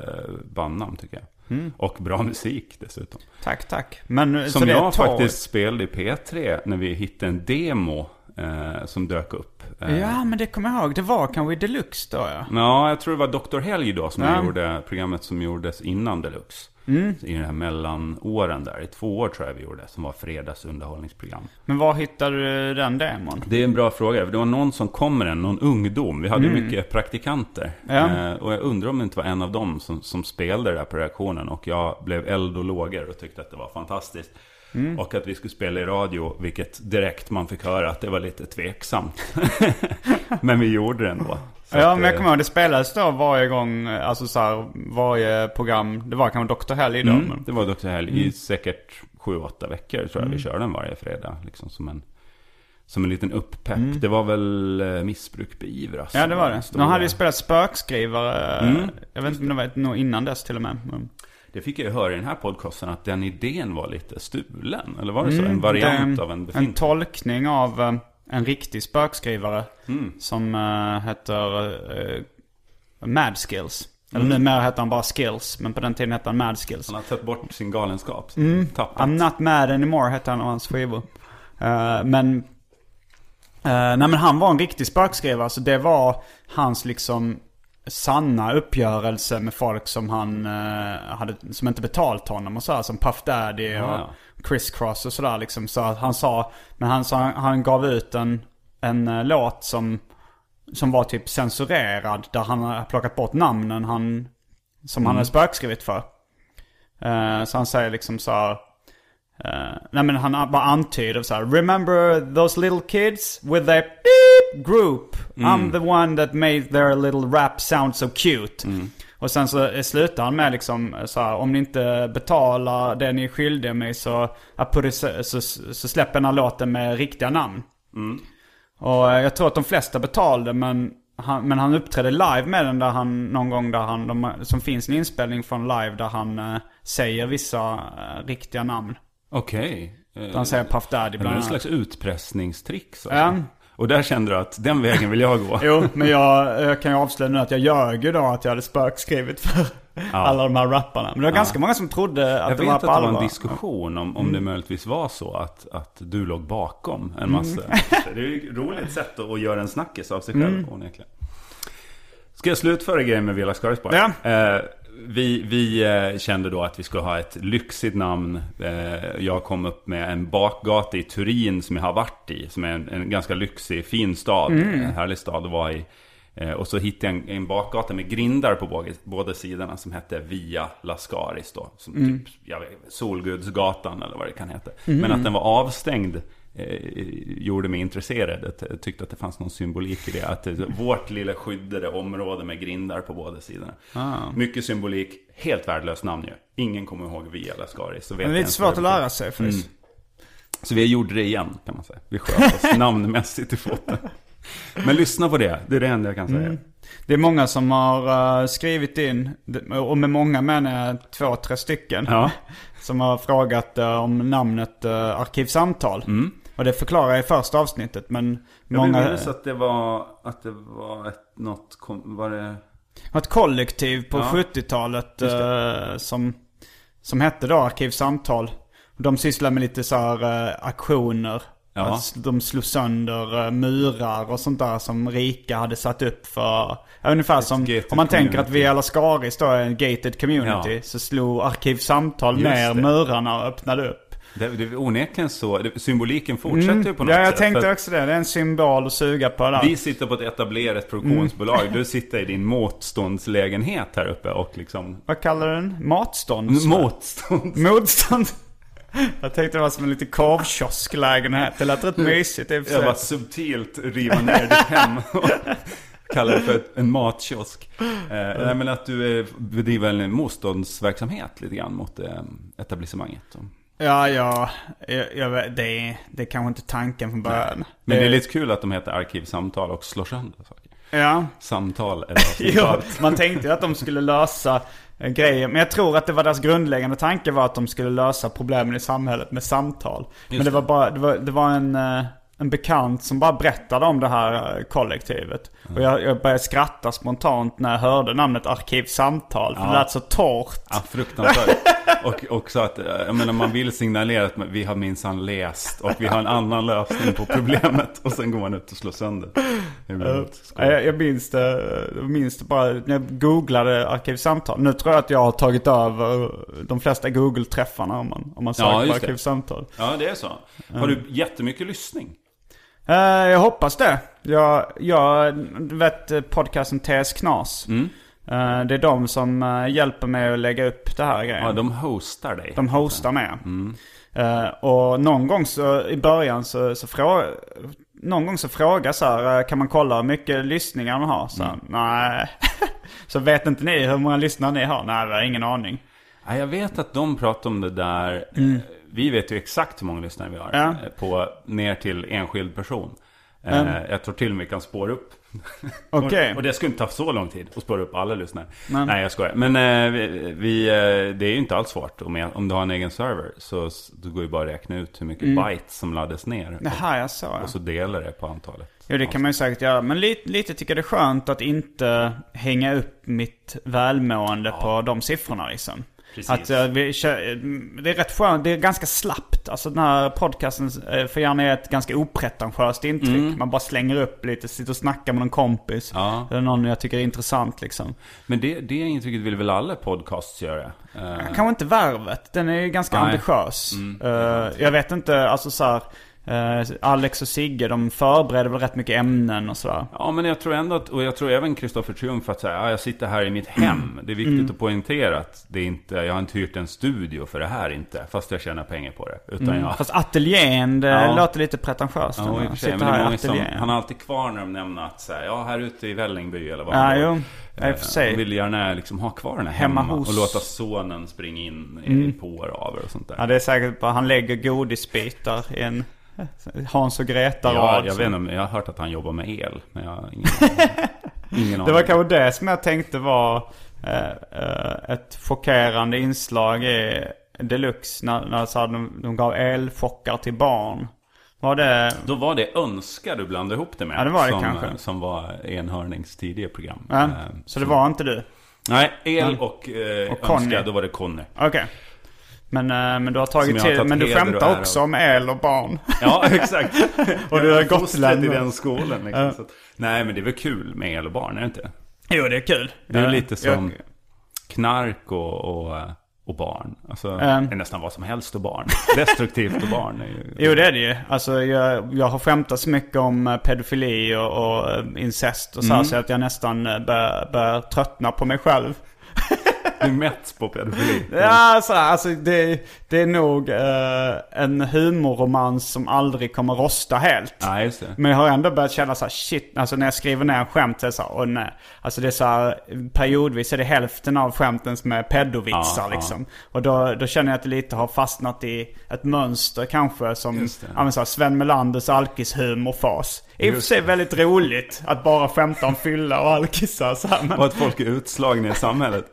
bandnamn tycker jag. Mm. Och bra musik dessutom. Tack, tack. Men, Som jag faktiskt spelade i P3 när vi hittade en demo eh, som dök upp. Eh, Ja, men det kommer jag ihåg. Det var kanske i Deluxe då ja. Ja, jag tror det var Dr. Helg då som Ja. gjorde programmet som gjordes innan Deluxe. Mm. I den här mellanåren där. I två år tror jag vi gjorde. Som var fredagsunderhållningsprogram. Men var hittade du den demon? Det är en bra fråga. för Det var någon som kom med den, någon ungdom. Vi hade mycket praktikanter. Mm. Ja. Eh, och jag undrar om det inte var en av dem som, som spelade det där på reaktionen. Och jag blev eld och lågor och tyckte att det var fantastiskt. Mm. Och att vi skulle spela i radio, vilket direkt man fick höra att det var lite tveksamt. *laughs* men vi gjorde det ändå. Så Ja, att, men jag eh, kommer ihåg det spelades då varje gång, eh, alltså så här, varje program. Det var kanske Dr. Helg då. Mm, det var Dr. Helg Mm. i säkert sju, åtta veckor tror jag vi körde den varje fredag. Liksom som en, som en liten uppepp. Det var väl eh, missbruk beivras. Mm. ja, det var det. stora- De hade ju spelat spökskrivare. eh, Mm. Jag vet inte om det var innan dess till och med. Det fick jag ju höra i den här podcasten att den idén var lite stulen. Eller var det så? En variant Mm, det- av en En befintlig? tolkning av eh, en riktig spökskrivare. Mm. Som eh, heter uh, Mad Skills. Eller Mm. numera heter han bara Skills. Men på den tiden hette han Mad Skills. Han har tagit bort sin galenskap. Mm. Tappat. I'm not mad anymore hette han av hans skivor. Eh, men... eh, nej men han var en riktig spökskrivare. Så det var hans liksom sanna uppgörelse med folk som han eh, hade, som inte betalt honom och så här, Som Puff Daddy och Ja. Chris Cross och sådär liksom. Så han sa, men han, sa, han gav ut en, en eh, låt som, som var typ censurerad. Där han har plockat bort namnen han, som han hade spökskrivit för. Eh, så han säger liksom så här. Eh, nej men han bara antyder så här. Remember those little kids with their beep group? I'm the one that made their little rap sound so cute. Och sen så eh, slutar han med liksom så här. Om ni inte betalar det ni är skyldiga mig så, så, så, så släpper den här låten med riktiga namn. Och eh, jag tror att de flesta betalade men han, men han uppträdde live med den där han, någon gång där han, de, som finns en inspelning från live där han eh, säger vissa eh, riktiga namn. Okej. Där han säger Puff Daddy det bland var en annat. slags utpressningstrick. Så. Ja. Och där kände du att den vägen vill jag gå. *laughs* Jo, men jag, jag kan ju avslöja nu att jag ljög ju då att jag hade spökskrivit för alla de här rapparna. Men det var ganska många som trodde att Jag det vet var att på det var allvar. en diskussion om, om det möjligtvis var så att, att du låg bakom en massa. *laughs* Det är ju ett roligt sätt att, att göra en snackis av sig själv onekligen. Ska jag slutföra grejen med Villa Skaris bara? Eh, vi vi eh, kände då att vi skulle ha ett lyxigt namn. Eh, jag kom upp med en bakgata i Turin som jag har varit i. Som är en, en ganska lyxig, fin stad. En härlig stad att vara i. Eh, och så hittade jag en, en bakgata med grindar på båda, båda sidorna som hette Via Lascaris då. Som typ, jag vet, Solgudsgatan eller vad det kan heta. Men att den var avstängd eh, gjorde mig intresserad. Jag tyckte att det fanns någon symbolik i det. Att vårt lilla skyddade område med grindar på båda sidorna. Ah. Mycket symbolik, helt värdelöst namn ju. Ingen kommer ihåg Via Lascaris. Vet Det är lite svårt att lära sig först. Mm. Så vi gjorde det igen kan man säga. Vi sköt oss *laughs* namnmässigt i foten. Men lyssna på det, det är det enda jag kan säga. Mm. Det är många som har eh, skrivit in, och med många menar jag två, tre stycken. Ja. *laughs* Som har frågat eh, om namnet Arkivsamtal. Och det förklarar jag i första avsnittet. Men. Jag många... vill minnas att det var, att det var ett, något, var det... ett kollektiv på Ja. 70-talet eh, som, som hette då Arkivsamtal. De sysslar med lite så här eh, aktioner. Ja. Alltså, de slog sönder eh, murar och sånt där som rika hade satt upp för... Ungefär som gated om man tänker att community. Via Lascaris då är en gated community. Ja. Så slog Arkivsamtal Just ner det. murarna och öppnade upp. Det, det är onekligen så, det, symboliken fortsätter ju på något Mm. Ja, jag sätt. tänkte också det. Det är en symbol att suga på där. Vi sitter på ett etablerat produktionsbolag. Du sitter i din motståndslägenhet här uppe och liksom... Vad kallar du den? Matstånd? Motstånds... Motstånd. Jag tänkte det var som en liten korvkiosklägenhet. Det lät rätt mysigt i och för Jag sig. bara subtilt riva ner ditt hem. och Kalla det för en matkiosk. Eh, nej men att du eh, bedriver en motståndsverksamhet lite grann mot eh, etablissemanget. Ja, ja. Jag, jag, det, är, det är kanske inte tanken från början. Men det är lite kul att de heter arkivsamtal och slår sönder saker. Ja. Samtal eller *laughs* allt. man tänkte ju att de skulle lösa eh, grejer. Men jag tror att det var deras grundläggande tanke var att de skulle lösa problemen i samhället med samtal. Men det det. var bara, det var, det var en, eh, en bekant som bara berättade om det här eh, kollektivet. Och jag, jag började skratta spontant när jag hörde namnet Arkivsamtal. För det lät så torrt. Ja, fruktansvärt. Och också att, eh, jag menar man vill signalera att vi har minsann läst och vi har en annan lösning på problemet. Och sen går man ut och slår sönder. Ja. Jag, jag minns det, jag minns det bara när jag googlade arkivsamtal. Nu tror jag att jag har tagit över de flesta Google-träffarna om man, om man söker Ja, på arkivsamtal. Ja, det är så. Har du jättemycket lyssning? Eh, jag hoppas det. Jag, jag vet podcasten TS Knas. Mm. Eh, det är de som eh, hjälper mig att lägga upp det här grejen. Ja, de hostar dig. De hostar med. Mm. Och någon gång så i början så, så frågar någon gång så frågar så här, kan man kolla hur mycket lyssningar man har? Så, Mm. Nej. *laughs* så vet inte ni hur många lyssnare ni har? Nej, vi har ingen aning. Ja, jag vet att de pratar om det där. Eh, Vi vet ju exakt hur många lyssnare vi har. Ja. eh, På, ner till enskild person. Eh, Jag tror till och med vi kan spåra upp. *laughs* Okej. Och, det skulle inte ta så lång tid att spåra upp alla lyssnare. Men- Nej, jag skojar. Men eh, vi, vi, det är ju inte alls svårt. Om, om du har en egen server så då går ju bara att räkna ut hur mycket bytes som laddas ner. Jaha, jag sa Och så delar det på antalet. Jo, det kan man ju säkert göra. Men lite, lite tycker jag det är skönt att inte hänga upp mitt välmående på de siffrorna liksom. Precis. Att eh, vi kör, mm, det är rätt skönt, det är ganska slappt. Alltså den här podcasten eh, får gärna ge ett ganska opretentiöst intryck. Man bara slänger upp lite, sitter och snackar med någon kompis. Ja. Eller någon jag tycker är intressant liksom. Men det, det intrycket vill väl alla podcasts göra? Eh, Kanske inte värvet, den är ju ganska Nej. ambitiös. Eh, jag vet inte, alltså så här, eh, Alex och Sigge, de förbereder väl rätt mycket ämnen och sådär. Ja, men jag tror ändå att, och jag tror även Kristoffer Triumf att säga, ja, jag sitter här i mitt hem. Det är viktigt Mm. att poängtera att det är inte, jag har inte hyrt en studio för det här inte. Fast jag tjänar pengar på det. Utan jag... Fast ateljén, det Ja. låter lite pretentiöst. Ja, i och för sig, men det är många som, han har alltid kvar när de nämner att så här, ja, här ute i Vällingby eller vad Ja, han jo. Ja, för sig. De vill gärna liksom ha kvar den här Hemma hemma, hos- och låta sonen springa in i påraver och sånt där. Ja, det är säkert bara han lägger godisbitar i en Hans och Ja, Greta-rad. jag, vet inte, om- jag har hört att han jobbar med el. Men jag har ingen, *laughs* ingen Det var kanske det som jag tänkte var eh, eh, ett chockerande inslag i Deluxe. När, när så de, de gav elchockar till barn. Var det... Då var det Önska du blandade ihop det med. Ja, det var det som, kanske. Som var Enhörnings tidiga program. Ja, Eh, så det var inte du? Nej, El och, eh, Och. Önska, då var det Conny. Okej. Men, eh, men du har tagit har till, men du och skämtar också av. om el och barn. *laughs* Ja, exakt. *laughs* Och du har gått i den skolan. Liksom, så att, nej, men det är väl kul med el och barn, är det inte? Jo, det är kul. Det är Eh, lite som jag- knark och, och, och barn. Alltså, Mm. det är nästan vad som helst och barn. Destruktivt och barn. Är ju, Jo det är det ju. Alltså jag, jag har skämtat så mycket om eh, pedofili och, och eh, incest och så, här, så att jag nästan börjar, börjar tröttna på mig själv. *laughs* Du mätts på pedofili. Ja, så här, alltså det, det är nog eh, en humorromans som aldrig kommer rosta helt. Ja, just det. Men jag har ändå börjat känna så här, shit, alltså när jag skriver ner en skämt så är det så här, åh nej. Alltså det är så här, periodvis är det hälften av skämten som är pedovitsar Ja, ja. liksom. Och då, då känner jag att det lite har fastnat i ett mönster kanske som, ja men så här, Sven Melanders alkishumorfas. I och för sig väldigt roligt att bara skämta om fylla och alkisar så här, men... Och att folk är utslagna i samhället.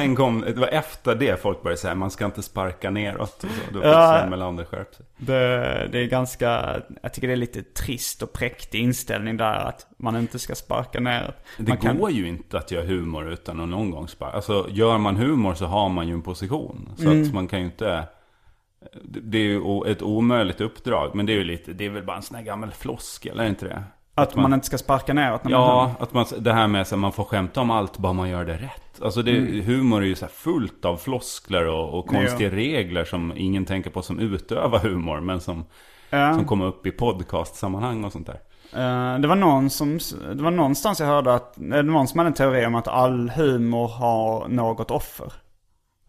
Sen kom, det var efter det folk började säga man ska inte sparka neråt. Och så. Då fick Ja. Melander skärpt sig. Det, det är ganska, jag tycker det är lite trist och präktig inställning där att man inte ska sparka ner. Det Man kan- går ju inte att göra humor utan att någon gång sparka. Alltså gör man humor så har man ju en position. Så Mm. att man kan ju inte... det- Det är ju ett omöjligt uppdrag. Men det är ju lite, det är väl bara en sån här gammal floskel, är det inte det? Att man, inte ska sparka neråt när man Ja, att man, det här med att man får skämta om allt bara man gör det rätt. Alltså det, humor är ju så fullt av floskler och, och konstiga regler som ingen tänker på som utövar humor. Men som, Ja. som kommer upp i podcastsammanhang och sånt där. Eh, det var någon som, det var någonstans jag hörde att, det någon som hade en teori om att all humor har något offer.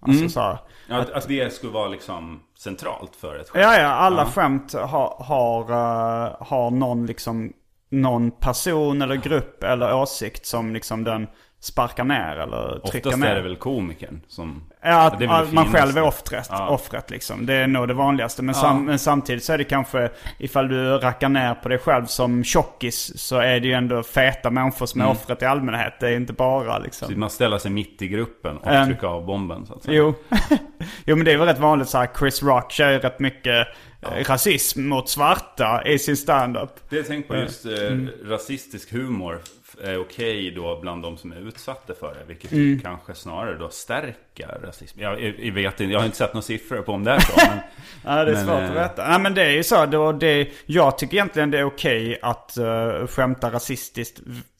Alltså så här, Ja, att, att det skulle vara liksom centralt för ett Ja, ja, alla skämt har, har, eh, har någon liksom, någon person eller grupp eller åsikt som liksom den sparkar ner eller trycker Oftast ner. är det väl komikern som... Ja, att det är väl att man själv är offret, Ja. offret liksom. Det är nog det vanligaste. Men, sam, men samtidigt så är det kanske, ifall du rackar ner på dig själv som tjockis så är det ju ändå feta människor som är Mm. offret i allmänhet. Det är inte bara liksom... Man ställer sig mitt i gruppen och Mm. trycker av bomben så att säga. Jo. *laughs* jo men det är väl rätt vanligt så här. Chris Rock kör ju rätt mycket eh, rasism mot svarta i sin standup. Det jag tänkt på just eh, Mm. rasistisk humor är okej då bland de som är utsatta för det. Vilket Mm. kanske snarare då stärker rasism. Jag, jag, vet inte, jag har inte sett några siffror på om det är så. Men, *laughs* Ja, det är Men, svårt att eh, veta. Nej men det är ju så. Då, det, jag tycker egentligen det är okej att uh, skämta rasistiskt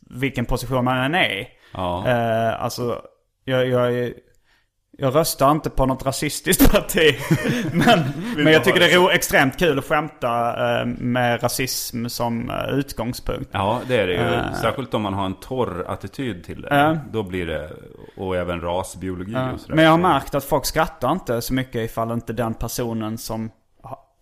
vilken position man än är i. Ja. Eh, alltså, jag, jag, är- jag röstar inte på något rasistiskt *laughs* parti. men, men jag tycker det är extremt kul att skämta eh, med rasism som eh, utgångspunkt. ja, det är det ju. Eh. Särskilt om man har en torr attityd till det. Då blir det, och även rasbiologi och sådär. Men jag har märkt att folk skrattar inte så mycket ifall inte den personen som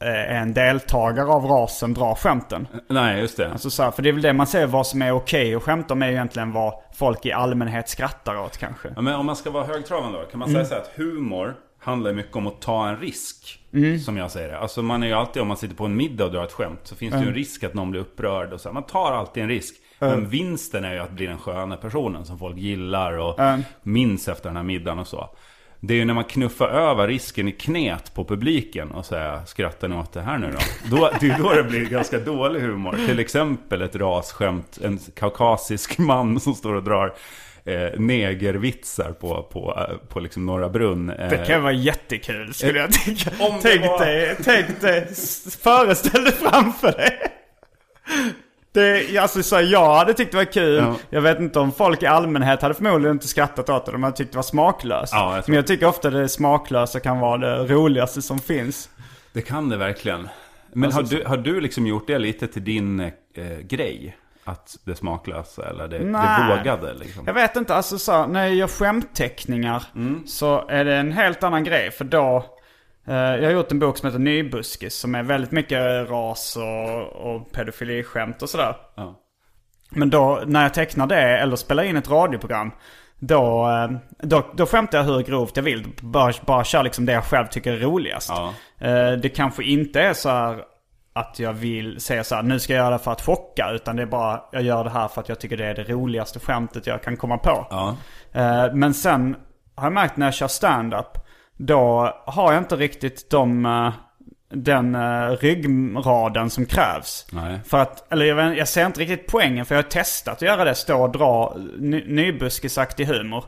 en deltagare av rasen drar skämten. Nej, just det. Alltså så här, för det är väl det man säger, vad som är okej att skämta om är egentligen vad folk i allmänhet skrattar åt kanske. Ja, men om man ska vara högtravande då, kan man Mm. säga så här att humor handlar mycket om att ta en risk. Mm. Som jag säger det. Alltså man är ju alltid, om man sitter på en middag och drar ett skämt, så finns det ju en risk att någon blir upprörd och så. här. Man tar alltid en risk. Men vinsten är ju att bli den sköna personen som folk gillar och minns efter den här middagen och så. Det är ju när man knuffar över risken i knät på publiken och säger skrattar ni åt det här nu då? då det är då det blir ganska dålig humor. Till exempel ett rasskämt, en kaukasisk man som står och drar eh, negervitsar på, på, eh, på liksom Norra Brunn. Eh, Det kan vara jättekul skulle jag tycka. Om Tänk var- dig, tänk dig, föreställ dig framför dig. Det, alltså så jag hade tyckt det var kul. Ja. Jag vet inte om folk i allmänhet hade förmodligen inte skrattat åt det. De hade tyckt det var smaklöst. Ja, jag Men jag tycker ofta det smaklösa kan vara det roligaste som finns. Det kan det verkligen. Men Alltså, har, du, har du liksom gjort det lite till din eh, grej? Att det smaklösa eller det, det vågade liksom? Jag vet inte, alltså så, när jag gör skämtteckningar så är det en helt annan grej. För då, jag har gjort en bok som heter Nybuskis som är väldigt mycket ras och, och pedofiliskämt och sådär. Ja. Men då, när jag tecknar det eller spelar in ett radioprogram, då, eh, då, då skämtar jag hur grovt jag vill. Bara, bara kör liksom det jag själv tycker är roligast. Ja. Eh, Det kanske inte är så här att jag vill säga så här, nu ska jag göra det för att chocka. Utan det är bara, jag gör det här för att jag tycker det är det roligaste skämtet jag kan komma på. Ja. Eh, Men sen har jag märkt när jag kör stand-up, då har jag inte riktigt de, eh, den uh, ryggraden som krävs. Nej. För att, eller jag, jag ser inte riktigt poängen för jag har testat att göra det, stå och dra ny, nybuskisaktig humor.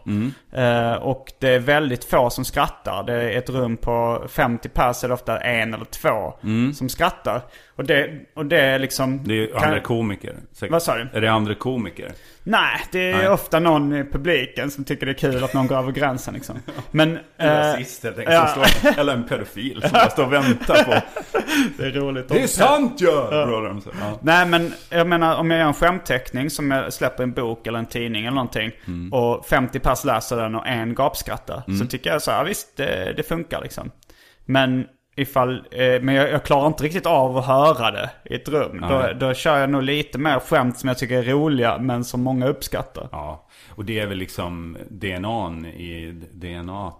Eh, och det är väldigt få som skrattar. Det är ett rum på 50 pers, eller ofta en eller två som skrattar. Och det, och det är liksom... Det är ju kan- andra komiker. säkert. Vad sa du? Är det andra komiker? Nej, det är Nej. ofta någon i publiken som tycker det är kul att någon går över gränsen liksom. *laughs* Men... En eh, rasist helt enkelt. ja. Står, eller en pedofil som bara står och väntar på *laughs* Det är roligt. Det är sant ju! Ja. Ja. Nej men jag menar om jag gör en skämtteckning som jag släpper i en bok eller en tidning eller någonting. Mm. Och 50 pers läser den och en gapskrattar. Så tycker jag så här, visst det, det funkar liksom. Men ifall, eh, men jag, jag klarar inte riktigt av att höra det i ett rum. Då, Nej. då kör jag nog lite mer skämt som jag tycker är roliga men som många uppskattar. Ja, och det är väl liksom DNAn i DNA.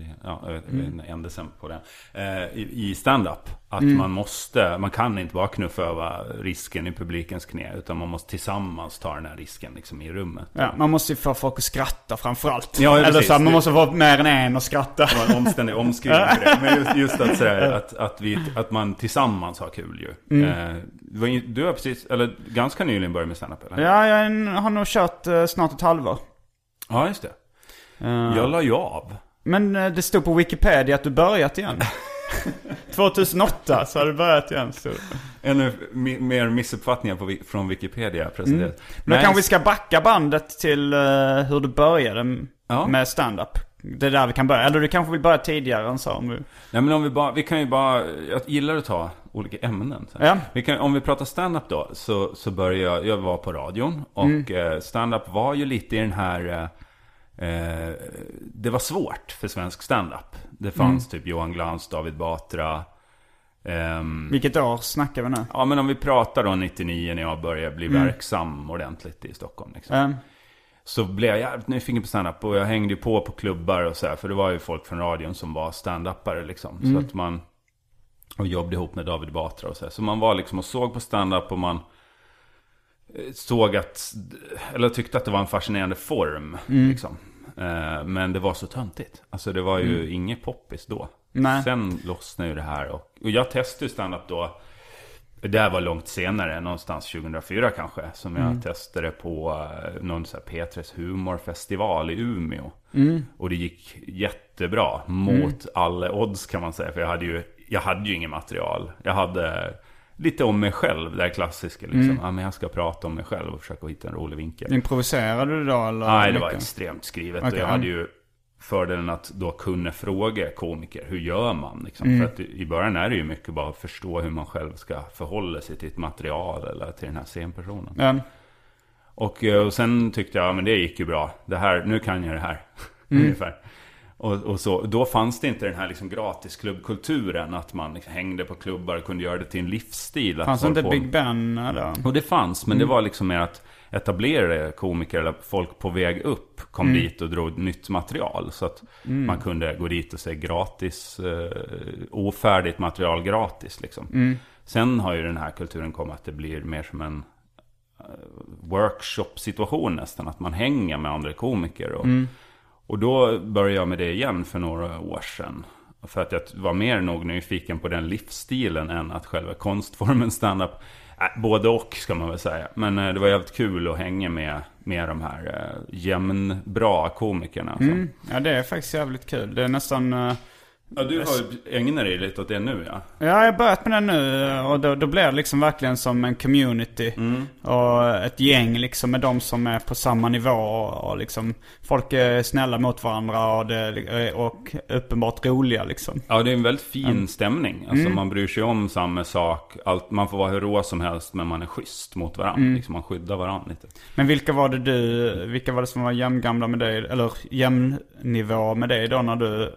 Det, ja, Mm. inte ändelsen på det. Eh, i, stand-up. Att Mm. man måste, man kan inte bara knuffa över risken i publikens knä. Utan man måste tillsammans ta den här risken liksom i rummet. Ja, man måste ju få folk att skratta framförallt. Ja, Eller så man måste vara mer än en och skratta. Det var en omständig omskrivning för det. Men just, just att, sådär, att, att, vi, att man tillsammans har kul ju. Mm. Eh, du har precis, eller ganska nyligen börjat med stand-up eller? Ja, jag har nog kört eh, snart ett halvår. Ja, just det. Jag la ju av. Men eh, det stod på Wikipedia att du börjat igen. *laughs* 2008 så har du börjat igen. Så. Ännu mer missuppfattningar på, från Wikipedia presenterat. Mm. Men då kanske vi ska backa bandet till eh, hur du började Ja. med stand-up. Det är där vi kan börja. Eller du kanske vill börja tidigare än så. Om vi... Nej men om vi bara, vi kan ju bara, jag gillar att ta olika ämnen. Ja. Vi kan, om vi pratar stand-up då, så, så började jag, jag var på radion. Och Mm. eh, stand-up var ju lite i den här, eh, det var svårt för svensk stand-up. Det fanns Mm. typ Johan Glans, David Batra. ehm, Vilket år snackar vi nu? ja men om vi pratar då 99 när jag började bli Mm. verksam ordentligt i Stockholm. Liksom. Um, Så blev jag jävligt nyfiken på stand-up och jag hängde ju på på klubbar och så här. För det var ju folk från radion som var stand-upare liksom. Så att man... Och jobbade ihop med David Batra och så här. Så man var liksom och såg på stand-up och man eh, såg att... Eller tyckte att det var en fascinerande form. Liksom. Eh, Men det var så töntigt. Alltså det var ju inget poppis då. Nej. Sen lossnade ju det här. Och, och jag testade stand-up då. Det här var långt senare, någonstans 2004 kanske. Som jag testade på eh, någon så här P3s humorfestival i Umeå. Och det gick jättebra. Mot alla odds kan man säga. För jag hade ju, jag hade ju inget material. Jag hade lite om mig själv, det här klassiska. Liksom. Ja, men jag ska prata om mig själv och försöka hitta en rolig vinkel. improviserade du då eller? Nej, det var extremt skrivet. Okej, och jag ja. hade ju fördelen att då kunna fråga komiker, hur gör man? Liksom? Mm. För att i början är det ju mycket bara att förstå hur man själv ska förhålla sig till ett material eller till den här scenpersonen. Ja. Och, eh, och sen tyckte jag, ja, men det gick ju bra. Det här, nu kan jag det här. *laughs* Mm. Ungefär. Och, och så, då fanns det inte den här liksom gratisklubbkulturen. Att man liksom hängde på klubbar och kunde göra det till en livsstil. Fanns folk inte på- Big Ben då? och det fanns, men det var liksom mer att etablerade komiker eller folk på väg upp kom dit och drog nytt material. Så att man kunde gå dit och se gratis, eh, ofärdigt material gratis liksom. Sen har ju den här kulturen kommit att det blir mer som en eh, workshop-situation nästan. Att man hänger med andra komiker. Och, och då började jag med det igen för några år sedan. För att jag var mer nog nyfiken på den livsstilen än att själva konstformen stand-up. Äh, både och ska man väl säga. Men eh, det var jävligt kul att hänga med, med de här eh, jämnbra komikerna. Alltså. Mm. Ja det är faktiskt jävligt kul. Det är nästan... eh, Ja, du har ju ägnat dig lite åt det nu ja. Ja, jag har börjat med det nu och då, då blir det liksom verkligen som en community. Mm. Och ett gäng liksom med de som är på samma nivå och, och liksom folk är snälla mot varandra och, det, och uppenbart roliga liksom. Ja, det är en väldigt fin stämning. Alltså man bryr sig om samma sak. Allt, man får vara hur rå som helst, men man är schysst mot varandra. Liksom, man skyddar varandra lite. Men vilka var det du, vilka var det som var jämngamla med dig, eller jämnnivå med dig då när du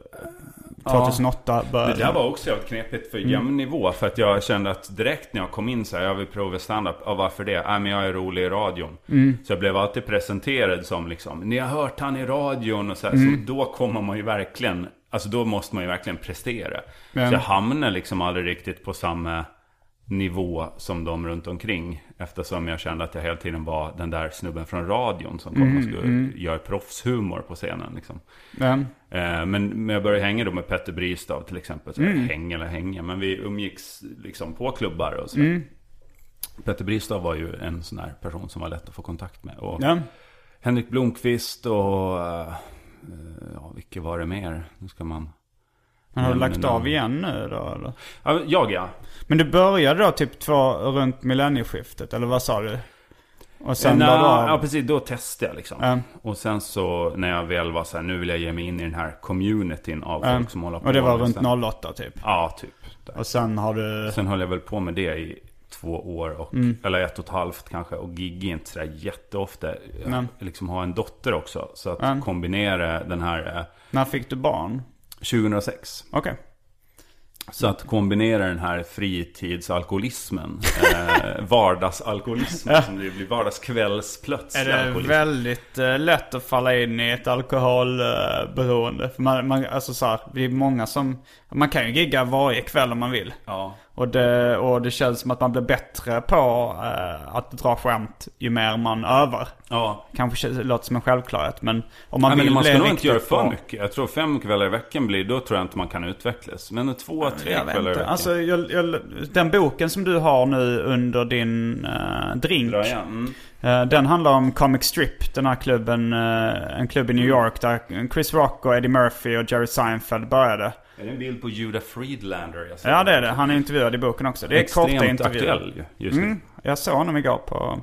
2008 började? Det där var också jävligt knepigt för jämn nivå. För att jag kände att direkt när jag kom in så här, jag vill prova stand-up. Ja, varför det? Nej, men jag är rolig i radion. Så jag blev alltid presenterad som liksom, ni har hört han i radion och så här. Så då kommer man ju verkligen, alltså då måste man ju verkligen prestera. Så jag hamnar liksom aldrig riktigt på samma nivå som de runt omkring. Eftersom jag kände att jag hela tiden var den där snubben från radion som kom och skulle göra proffshumor på scenen. Liksom. Ja. Eh, Men men jag började hänga då med Petter Bristav till exempel. Så Mm. Häng eller hänga, men vi umgicks liksom på klubbar och så. Mm. Petter Bristav var ju en sån här person som var lätt att få kontakt med. Och Ja. Henrik Blomqvist och... eh, Ja, vilka var det mer? Nu ska man... Men har du lagt namn. av igen nu då eller? Ja, jag ja. Men du började då typ två runt millennieskiftet, eller vad sa du? Och sen la du av? Ja, precis. Då testade jag liksom. Ja. Och sen så när jag väl var så här, nu vill jag ge mig in i den här communityn av Ja. folk som håller på. Och det var runt 08 typ? Ja, typ. Där. Och sen har du... Sen höll jag väl på med det i två år, och, Mm. eller ett och ett halvt kanske. Och gig inte sådär jätteofta. Jag liksom har en dotter också. Så att kombinera den här eh, När fick du barn? 2006. Okej. Så att kombinera den här fritidsalkoholismen, eh, vardagsalkoholismen som det blir, vardagskvällsplötslig Är det alkoholism. väldigt eh, lätt att falla in i ett alkoholberoende? För man, man, alltså så här, det är många som... Man kan ju gigga varje kväll om man vill. Ja. Och det, och det känns som att man blir bättre på eh, att dra skämt ju mer man övar. Ja, Kanske låter som en självklarhet men om man ja, vill men man ska nog inte göra för mycket. Jag tror fem kvällar i veckan blir, då tror jag inte man kan utvecklas. Men två, tre Jag kvällar i veckan. Alltså, jag, jag, den boken som du har nu under din eh, drink. Bra. Mm. Eh, Den handlar om Comic Strip, den här klubben, eh, en klubb i New York där Chris Rock och Eddie Murphy och Jerry Seinfeld började. Är det en bild på Judah Friedlander? Ja det är det, han är intervjuad i boken också. Det är korta Extremt intervjuer. aktuell ju, just nu. Mm, jag såg honom igår på,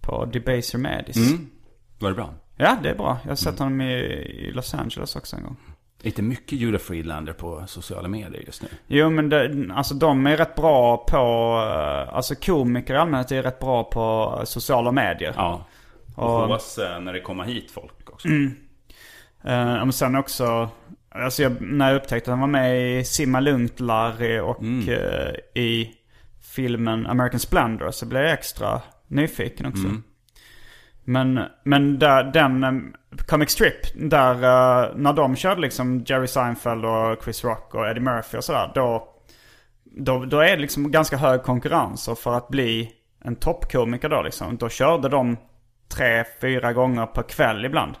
på Debaser Madis. Mm. Var det bra? Ja det är bra, jag har sett honom i, i Los Angeles också en gång. Inte mycket Judah Friedlander på sociala medier just nu. Jo men det, alltså de är rätt bra på, eh, alltså komiker i allmänhet är rätt bra på sociala medier. Ja. Och Och- när det kommer hit folk också. Eh, men sen också, alltså jag, när jag upptäckte att han var med i Simma Lugnt Larry och eh, i filmen American Splendor så blev jag extra nyfiken också. Men, men där, den eh, Comic Strip, där eh, när de körde liksom Jerry Seinfeld och Chris Rock och Eddie Murphy och sådär. Då, då, då är det liksom ganska hög konkurrens. Och för att bli en toppkomiker då liksom, då körde de tre, fyra gånger per kväll ibland.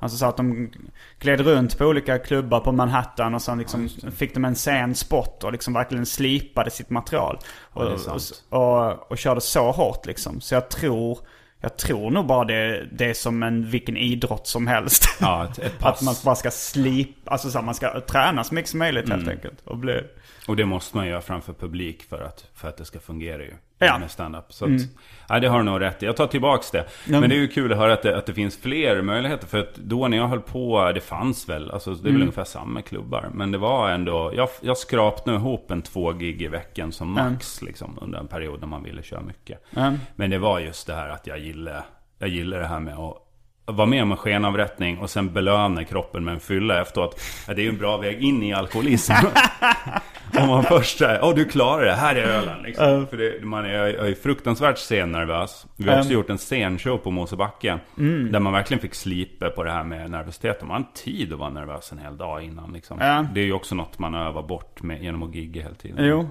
Alltså så att de gled runt på olika klubbar på Manhattan och sen liksom fick de en sen spot och liksom verkligen slipade sitt material. Och, och, och, och körde så hårt liksom. Så jag tror, jag tror nog bara det, det är som en vilken idrott som helst. Ja, ett, ett *laughs* pass. Att man bara ska slipa, alltså så här, man ska träna så mycket som möjligt Mm. helt enkelt. Och bli... Och det måste man göra framför publik för att, för att det ska fungera ju. Ja. Mm. Med stand-up. Så att, ja, det har du nog rätt i. Jag tar tillbaks det. Men det är ju kul att höra att det, att det finns fler möjligheter. För att då när jag höll på, det fanns väl, alltså det är Mm. väl ungefär samma klubbar. Men det var ändå, jag, jag skrapade ihop en två gig i veckan som max. Liksom, under en period när man ville köra mycket. Mm. Men det var just det här att jag gillar, jag gillar det här med att vara med om en skenavrättning och sen belöna kroppen med en fylla efteråt. Ja, det är ju en bra väg in i alkoholism. *laughs* Om man först säger, åh du klarar det, här är ölen. Liksom. För det, man är, är fruktansvärt scennervös. Vi har också gjort en scenshow på Mosebacke. Där man verkligen fick slipa på det här med nervositet. Man har tid att vara nervös en hel dag innan. Liksom. Ja. Det är ju också något man övar bort med, genom att gigga hela tiden. Jo.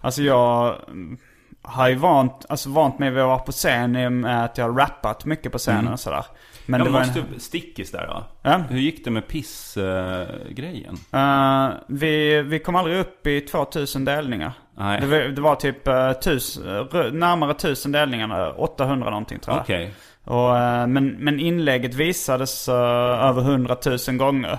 Alltså jag mm, har ju vant, alltså vant mig vid att vara på scen med att jag har rappat mycket på scenen och sådär. Men Jag det var måste en, stickis där då. Ja. Hur gick det med piss-grejen? Eh, vi, vi kom aldrig upp i 2000 delningar. Nej. Det var, det var typ uh, tus, uh, närmare 1000 delningar, 800 någonting tror jag. Okej. Och, eh, men, men inlägget visades eh, över 100 000 gånger.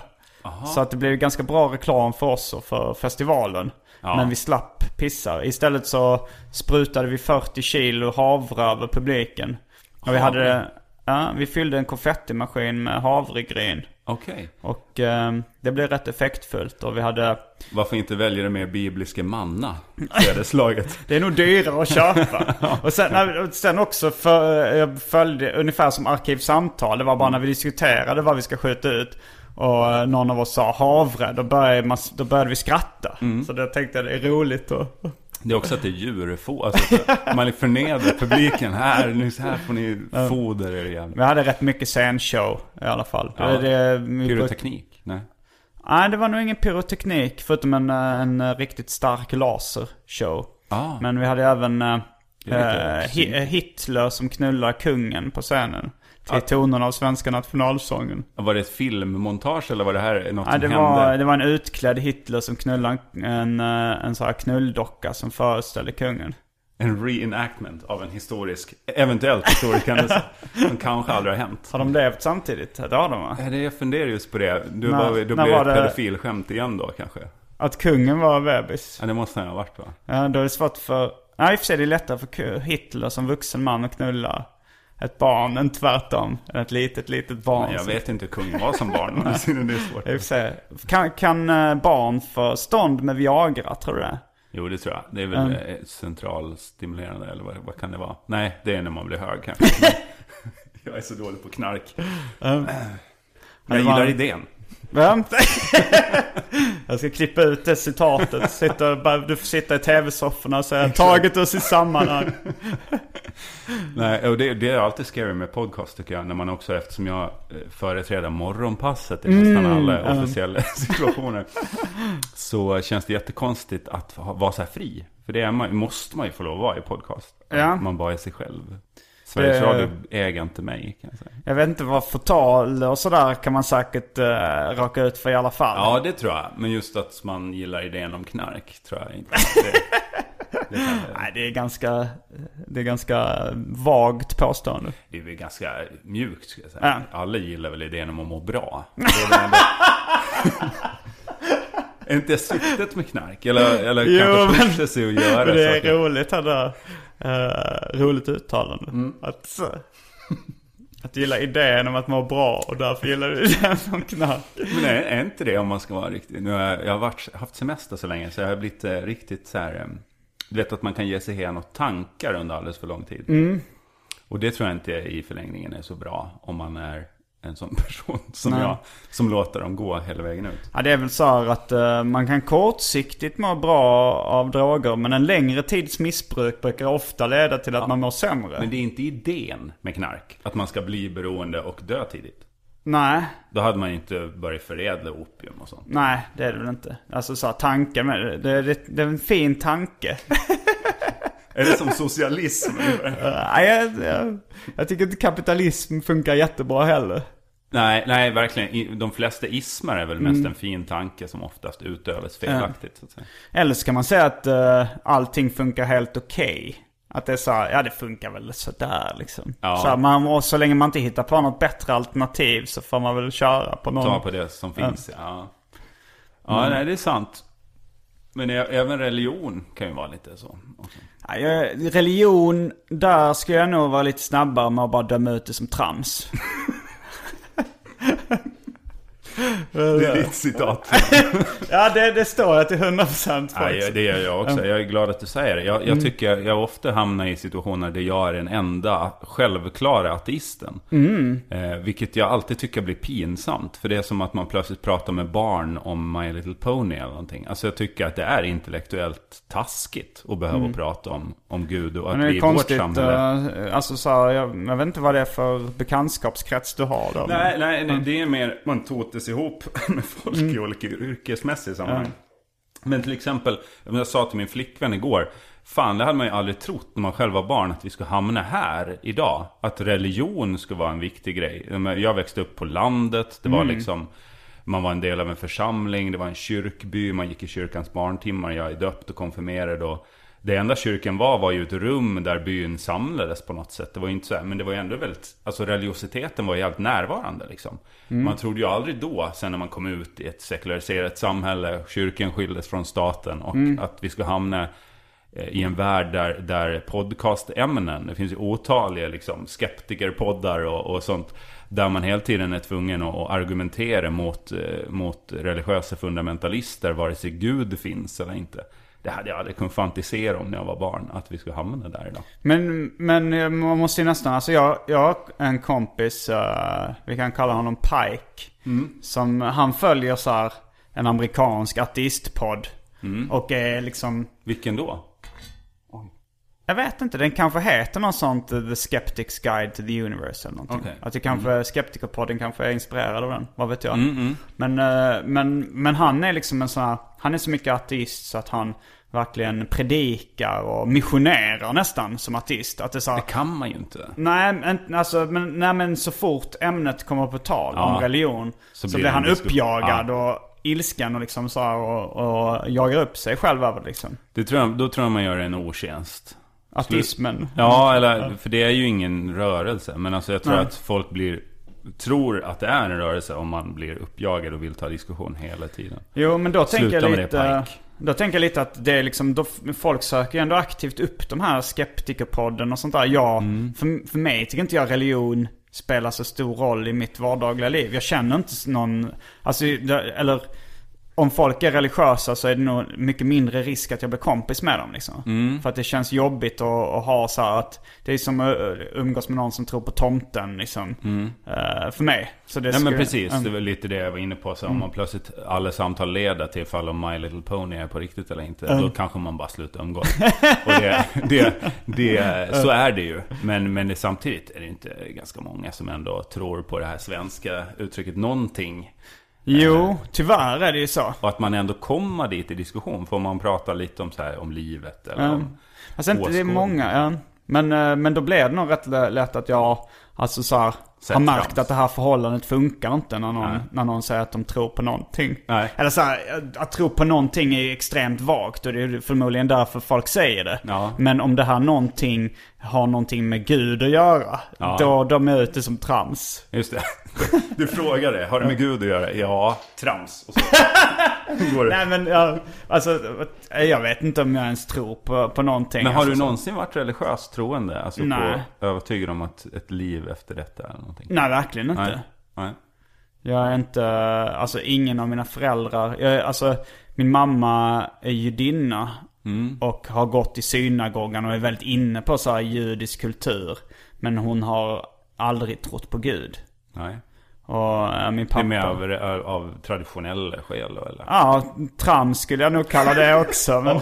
Så att det blev ganska bra reklam för oss och för festivalen. Ja. Men vi slapp pissa. Istället så sprutade vi 40 kilo havre över publiken. Och vi hade, ja, vi fyllde en konfettimaskin med havregryn. Okej. Och eh, det blev rätt effektfullt och vi hade Varför inte välja det mer bibliska manna? Sädesslaget. *laughs* Det är nog dyrare att köpa. *laughs* och sen, sen också för, jag följde ungefär som Arkivsamtal. Det var bara när vi diskuterade vad vi ska skjuta ut. Och eh, någon av oss sa havre. Då började, man, då började vi skratta. Så då tänkte jag det är roligt att... Det är också att det är djurfo. Alltså, att man förnedrar publiken. Här, nu så här får ni foder er igen. Vi hade rätt mycket scenshow i alla fall. Ja. Det, Pyroteknik? Nej. Nej, det var nog ingen pyroteknik förutom en, eh, en eh, riktigt stark lasershow. Ah. Men vi hade även. Hi- Hitler som knullar kungen på scenen. Till tonerna av svenska nationalsången. Var det ett filmmontage eller var det här något Nej, som det, hände? var, det var en utklädd Hitler som knullade en, en, eh, en sån här knulldocka som föreställde kungen. En reenactment av en historisk, eventuellt historisk händelse. *laughs* som kanske aldrig har hänt. Har de levt samtidigt? Det har de va? Det- Jag funderar just på det. Du När- var, då blev det ett pedofilskämt igen då kanske? Att kungen var bebis? Ja, det måste han ha varit va? Ja, då är det svårt för... Nej, i och för sig är det lättare för Hitler som vuxen man att knulla ett barn än tvärtom. Ett litet, litet barn. Jag som- vet inte hur kungen var som barn. men det är svårt. *laughs* Kan, kan eh, barn få stånd med Viagra, tror du det? Jo, det tror jag. Det är väl eh, centralstimulerande eller vad, vad kan det vara? Nej, det är när man blir hög kanske. *laughs* jag är så dålig på knark. Jag det gillar idén. Va? *laughs* jag ska klippa ut det citatet. Sitta, bara- du får sitta i tv-sofforna och säga taget ur sitt sammanhang. *laughs* Nej, och det, det är alltid scary med podcast tycker jag. När man också, eftersom jag eh, företräder morgonpasset i nästan alla officiella *laughs* situationer. Så känns det jättekonstigt att vara så här fri. För det är man, måste man ju få lov att vara i podcast. Ja. Man bara är sig själv. Sveriges Det- Radio äger inte mig kan jag säga. Jag vet inte vad förtal och sådär kan man säkert uh, raka ut för i alla fall. Ja, det tror jag. Men just att man gillar idén om knark tror jag inte. *laughs* Det, det, Nej, det är ganska, det är ganska vagt påstående. det är väl ganska mjukt ska jag säga. Ja. Alla gillar väl idén om att må bra. Det är. Är *laughs* inte det syftet med knark? Eller, eller Jo, kanske men- sig och göra Men det är saker? roligt det där. Eh, roligt uttalande. Att, så, att gilla idén om att må bra och därför gillar du idén *laughs* om knark. Men är, är inte det om man ska vara riktigt... Nu har jag, jag har varit, haft semester så länge så jag har blivit eh, riktigt så här... Eh, du vet att man kan ge sig hän åt tankar under alldeles för lång tid. Mm. Och det tror jag inte i förlängningen är så bra om man är en sån *laughs* person som Nej. jag. Som låter dem gå hela vägen ut. Ja, det är väl så här att eh, man kan kortsiktigt må bra av droger men en längre tids missbruk brukar ofta leda till att man mår sämre. Men det är inte idén med knark. Att man ska bli beroende och dö tidigt. Nej, Då hade man inte börjat förädla opium och sånt. nej det är det väl inte. Alltså så här, tanken med det, det, det, det är en fin tanke. *laughs* Är det som socialism? *laughs* Nej, jag, jag, jag tycker inte kapitalism funkar jättebra heller. nej, nej, verkligen. De flesta ismar är väl mest en fin tanke som oftast utövas felaktigt. Så att säga. Eller så kan man säga att uh, allting funkar helt okej. Att det är så här, ja det funkar väl sådär liksom. Ja. Så, här, man, och så länge man inte hittar på något bättre alternativ så får man väl köra på någon. Ta på det som finns. Ja, ja nej, det är sant. Men även religion kan ju vara lite så. Ja, jag, religion, där ska jag nog vara lite snabbare med att bara döma ut det som trams. *laughs* Det är ditt citat. *laughs* ja, det, det står jag till 100% Nej, faktiskt. det gör jag också. Jag är glad att du säger det. Jag, jag tycker jag ofta hamnar i situationer där jag är den enda självklara ateisten. Eh, vilket jag alltid tycker blir pinsamt. För det är som att man plötsligt pratar med barn om My Little Pony eller någonting. Alltså jag tycker att det är intellektuellt taskigt att behöva prata om, om Gud och att vi är i vårt samhälle... eh, alltså så här, jag, jag vet inte vad det är för bekantskapskrets du har då. Nej, nej, nej, det är mer man totes ihop *laughs* med folk i olika yrkesmässiga sammanhang. Men till exempel, jag sa till min flickvän igår, fan det hade man ju aldrig trott när man själv var barn att vi skulle hamna här idag. Att religion skulle vara en viktig grej. Jag växte upp på landet, det var liksom man var en del av en församling, det var en kyrkby, man gick i kyrkans barntimmar, jag är döpt och konfirmerad och det enda kyrkan var var ju ett rum där byn samlades på något sätt. Det var ju inte så här, men det var ju ändå väldigt, alltså religiositeten var ju helt närvarande liksom. Man trodde ju aldrig då, sen när man kom ut i ett sekulariserat samhälle, kyrkan skildes från staten och att vi skulle hamna eh, i en värld där, där podcastämnen, det finns ju otaliga liksom, skeptikerpoddar och, och sånt. Där man hela tiden är tvungen att, att argumentera mot, eh, mot religiösa fundamentalister, vare sig Gud finns eller inte. Det hade jag aldrig kunnat fantisera om när jag var barn, att vi skulle hamna där idag. Men, men eh, man måste ju nästan, alltså jag, jag har en kompis, eh, vi kan kalla honom Pike. Som, han följer så här en amerikansk ateistpodd. Och är liksom, Vilken då? jag vet inte, den kanske heter något sånt eh, The Skeptics Guide to the Universe eller någonting. Okej. Att det kanske, Skeptikerpodden kanske är inspirerad av den, vad vet jag. Men, eh, men, men han är liksom en sån här, han är så mycket ateist så att han verkligen predikar och missionerar nästan som ateist. Att det så här, Det kan man ju inte. Nej, men, alltså, men, nej, men så fort ämnet kommer på tal Ja. om religion så, Så blir han uppjagad och ilsken och liksom så och, och jagar upp sig själv över liksom. Det tror jag, då tror jag man gör en otjänst. Ateismen. Ja, eller för det är ju ingen rörelse. Men alltså jag tror Nej. att folk blir tror att det är en rörelse om man blir uppjagad och vill ta diskussion hela tiden. Jo, men då tänker jag Sluta med det, lite... Pike. Då tänker jag lite att det är liksom, då, folk söker ju ändå aktivt upp de här skeptikerpodden och sånt där. Jag, Mm. för, för mig tycker inte jag religion spelar så stor roll i mitt vardagliga liv. Jag känner inte någon, alltså, eller om folk är religiösa så är det nog mycket mindre risk att jag blir kompis med dem liksom. Mm. För att det känns jobbigt att, att ha så här att det är som att umgås med någon som tror på tomten liksom. Eh, för mig. Så det Nej Mm. men skulle- precis, Mm. det var lite det jag var inne på. Så om man plötsligt alla samtal leder till ifall om My Little Pony är på riktigt eller inte. Då kanske man bara slutar umgås. Och det, *laughs* det, det, så är det ju. Men, men det, samtidigt är det inte ganska många som ändå tror på det här svenska uttrycket någonting. Jo, tyvärr är det ju så. Och att man ändå kommer dit i diskussion. Får man prata lite om, så här, om livet eller om... Alltså inte det är många, ja. Men, eh, men då blev det nog rätt lä- lätt att jag alltså så här, har märkt trams. att det här förhållandet funkar inte när någon, Nej. när någon säger att de tror på någonting. Nej. Eller så här, att tro på någonting är extremt vagt och det är förmodligen därför folk säger det. Ja. Men om det här någonting har någonting med Gud att göra, Ja. då dömer jag ut det som trams. Just det. Du frågade, har det med Gud att göra? Ja, trams. Och så går det. Nej men jag, alltså, jag vet inte om jag ens tror på, på någonting. Men har alltså, du någonsin varit religiöst troende? Alltså Nej. på övertygad om att ett liv efter detta eller någonting? Nej, verkligen inte. Nej. Nej. Jag är inte, alltså ingen av mina föräldrar, jag, alltså min mamma är judinna och har gått i synagogan och är väldigt inne på så judisk kultur. Men hon har aldrig trott på Gud. Nej. Och äh, min Det är pappa... mer av, av traditionell skäl då, eller? Ja, trams skulle jag nog kalla det också. *laughs* Men...